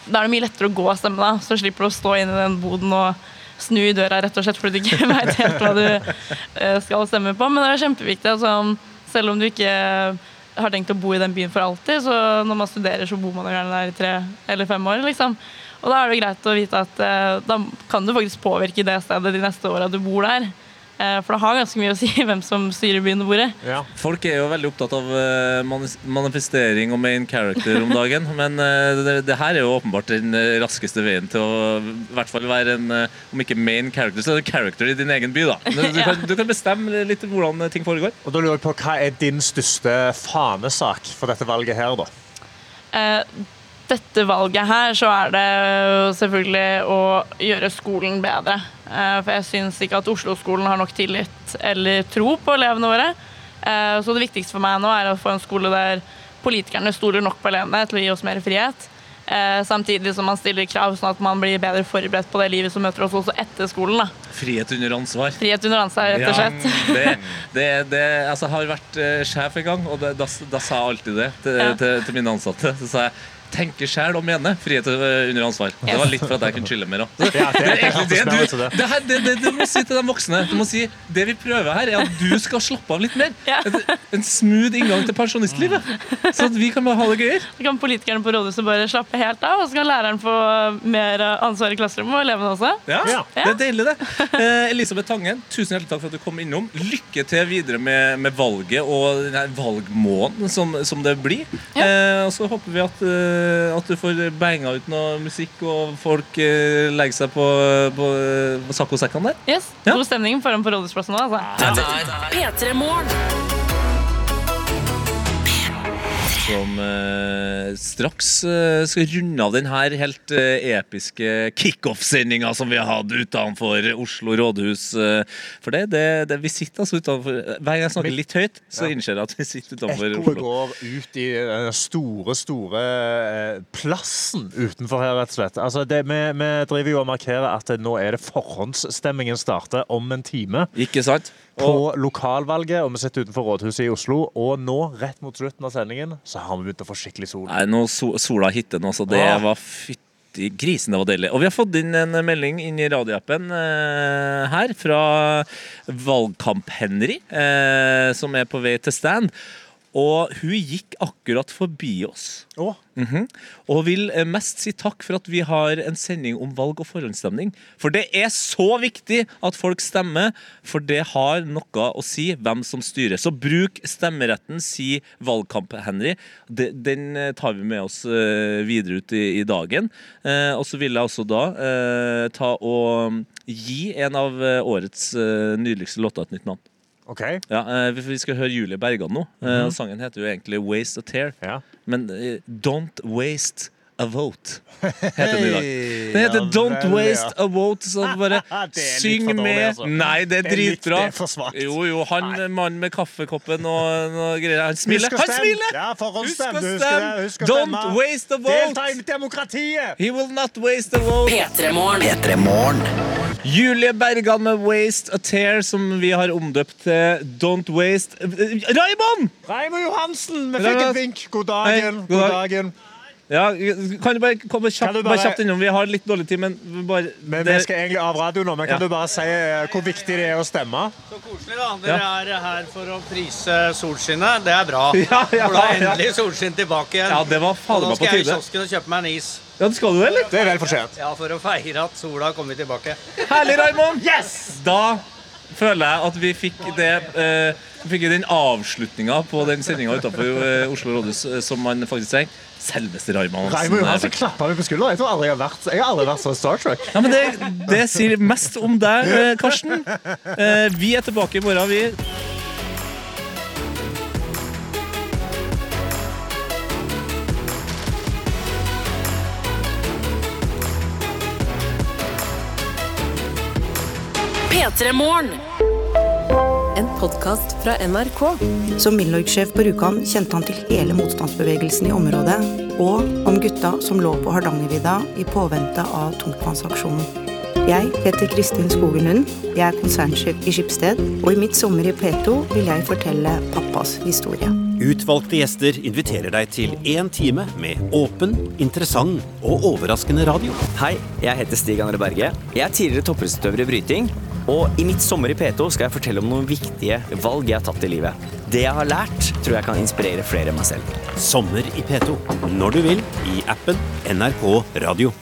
da er det mye lettere å gå og stemme, da. Så slipper du å stå inne i den boden og snu i døra rett og slett fordi du ikke (laughs) veit helt hva du eh, skal stemme på. Men det er kjempeviktig. Altså, selv om du ikke har tenkt å bo i den byen for alltid. Så når man studerer, så bor man gjerne der i tre eller fem år. liksom. Og da er det greit å vite at eh, da kan du faktisk påvirke det stedet de neste åra du bor der. Eh, for det har ganske mye å si (laughs) hvem som styrer byen du bor i. Ja. Folk er jo veldig opptatt av eh, manis- manifestering og main character om dagen, (laughs) men eh, det, det her er jo åpenbart den eh, raskeste veien til å i hvert fall være en eh, Om ikke main character, så er det character i din egen by, da. Men Du, (laughs) Ja. kan, du kan bestemme litt hvordan ting foregår. Og da lurer jeg på, Hva er din største fanesak for dette valget her, da? Eh, dette valget her, så er det selvfølgelig å gjøre skolen bedre. Eh, for jeg syns ikke at Oslo-skolen har nok tillit eller tro på elevene våre. Eh, så det viktigste for meg nå er å få en skole der politikerne stoler nok på elevene til å gi oss mer frihet. Eh, samtidig som man stiller krav sånn at man blir bedre forberedt på det livet som møter oss også etter skolen. Da. Frihet under ansvar. Frihet under ansvar, rett og slett. (laughs) det, det, det, altså, jeg har vært sjef en gang, og det, da, da sa jeg alltid det til, Ja. til, til mine ansatte. Så sa jeg tenke sjæl og mene. Frihet eh, under ansvar. Det var litt for at jeg kunne chille mer. òg. Det, Det det du, det. du må si til de voksne. Du må si Det vi prøver her, er at du skal slappe av litt mer. Ja. En, en smooth inngang til pensjonistlivet. Så at vi kan bare ha det gøyere. Så kan politikerne på rådhuset bare slappe helt av, og så kan læreren få mer ansvar i klasserommet, og elevene også. Ja, Ja. Det er deilig, det. Eh, Elisabeth Tangen, tusen hjertelig takk for at du kom innom. Lykke til videre med, med valget og valgmåneden som, som det blir. Eh, og så håper vi at, eh, at du får banga ut noe musikk, og folk eh, legger seg på, på, på saccosekkene der. Yes, Ja. God stemning foran på rådhusplassen nå, altså. P3 Morgen. Som eh, straks eh, skal runde av denne helt eh, episke kickoff-sendinga som vi har hatt utenfor Oslo rådhus. for det, det, det, vi sitter altså utenfor Hver gang jeg snakker litt høyt, så innser jeg at vi sitter utenfor Ekkoet Oslo. går ut i den store, store plassen utenfor her, rett og slett. Altså, det, vi, vi driver jo og markerer at nå er det forhåndsstemmingen starter om en time Ikke sant? På Og lokalvalget, og vi sitter utenfor rådhuset i Oslo. Og nå, rett mot slutten av sendingen, så har vi begynt å få skikkelig sol. nei, nå so, sola hitter nå, så det Ah. var fytti grisen, det var deilig. Og vi har fått inn en melding inn i radioappen eh, her fra Valgkamp-Henry, eh, som er på vei til stand. Og hun gikk akkurat forbi oss. Oh. Mm -hmm. Og vil eh, mest si takk for at vi har en sending om valg og forhåndsstemning. For det er så viktig at folk stemmer, for det har noe å si hvem som styrer. Så bruk stemmeretten, si Valgkamp-Henry. Den eh, tar vi med oss eh, videre ut i, dagen. Og så vil jeg også da ta og gi en av årets nydeligste låter et nytt navn. OK. Ja, eh, vi- skal høre Julie Bergan nå. Eh, og Sangen heter jo egentlig 'Waste a Tear'. Ja. Men eh, Don't Waste a Vote (laughs) heter den i dag. Den heter ja Don't vel, Waste ja. a Vote, så (laughs) bare syng dårlig, med. altså. Nei, det er Det er litt- dritbra. det er. Jo, jo, han mannen med kaffekoppen og og greier. Han smiler. Han smiler! Ja, Husk å stemme! Don't waste a Delta i vote! demokratiet! He will not waste a vote. P3 Morgen. P3 Morgen. Julie Bergan med 'Waste a Tear', som vi har omdøpt til 'Don't Waste Raymond! Raymond Johansen, vi fikk et vink. God dagen. god God dagen. Ja, kan du bare komme kjapt, bare bare- kjapt innom? Vi har litt dårlig tid, men bare Men Vi skal egentlig av radio nå, men kan Ja. du bare si eh, hvor viktig det er å stemme? Så koselig, da. Dere er her for å prise solskinnet. Det er bra. (laughs) Ja, ja, For da er endelig solskinn tilbake igjen. Ja, det var Og fader nå meg på skal jeg i kiosken og kjøpe meg en is. Ja, skal du det, eller? Det er vel fortjent. Ja, For å feire at sola har kommet tilbake. Herlig, Raymond! Yes! Da føler jeg at vi fikk det eh, fikk den avslutninga på den sendinga utenfor Oslo rådhus eh, som man faktisk trenger. Selveste Raymond Raymond Johansen Hansen. klappa meg på skulderen. Jeg tror aldri jeg har vært, jeg har aldri vært så Star Trek. Ja, men det, det sier mest om deg, eh, Karsten. Eh, vi er tilbake i morgen, vi. P3 Morgen. En podkast fra NRK. Som Milorg-sjef på Rjukan kjente han til hele motstandsbevegelsen i området, og om gutta som lå på Hardangervidda i påvente av tungtvannsaksjonen. Jeg heter Kristin Skogen Lund, jeg er konsernsjef i Skipsted, og i mitt sommer i P2 vil jeg fortelle pappas historie. Utvalgte gjester inviterer deg til én time med åpen, interessant og overraskende radio. Hei, jeg heter Stig André Berge. Jeg er tidligere toppidrettsutøver i bryting. Og i mitt sommer i P2 skal jeg fortelle om noen viktige valg jeg har tatt i livet. Det jeg har lært, tror jeg kan inspirere flere enn meg selv. Sommer i P2. Når du vil i appen NRK Radio.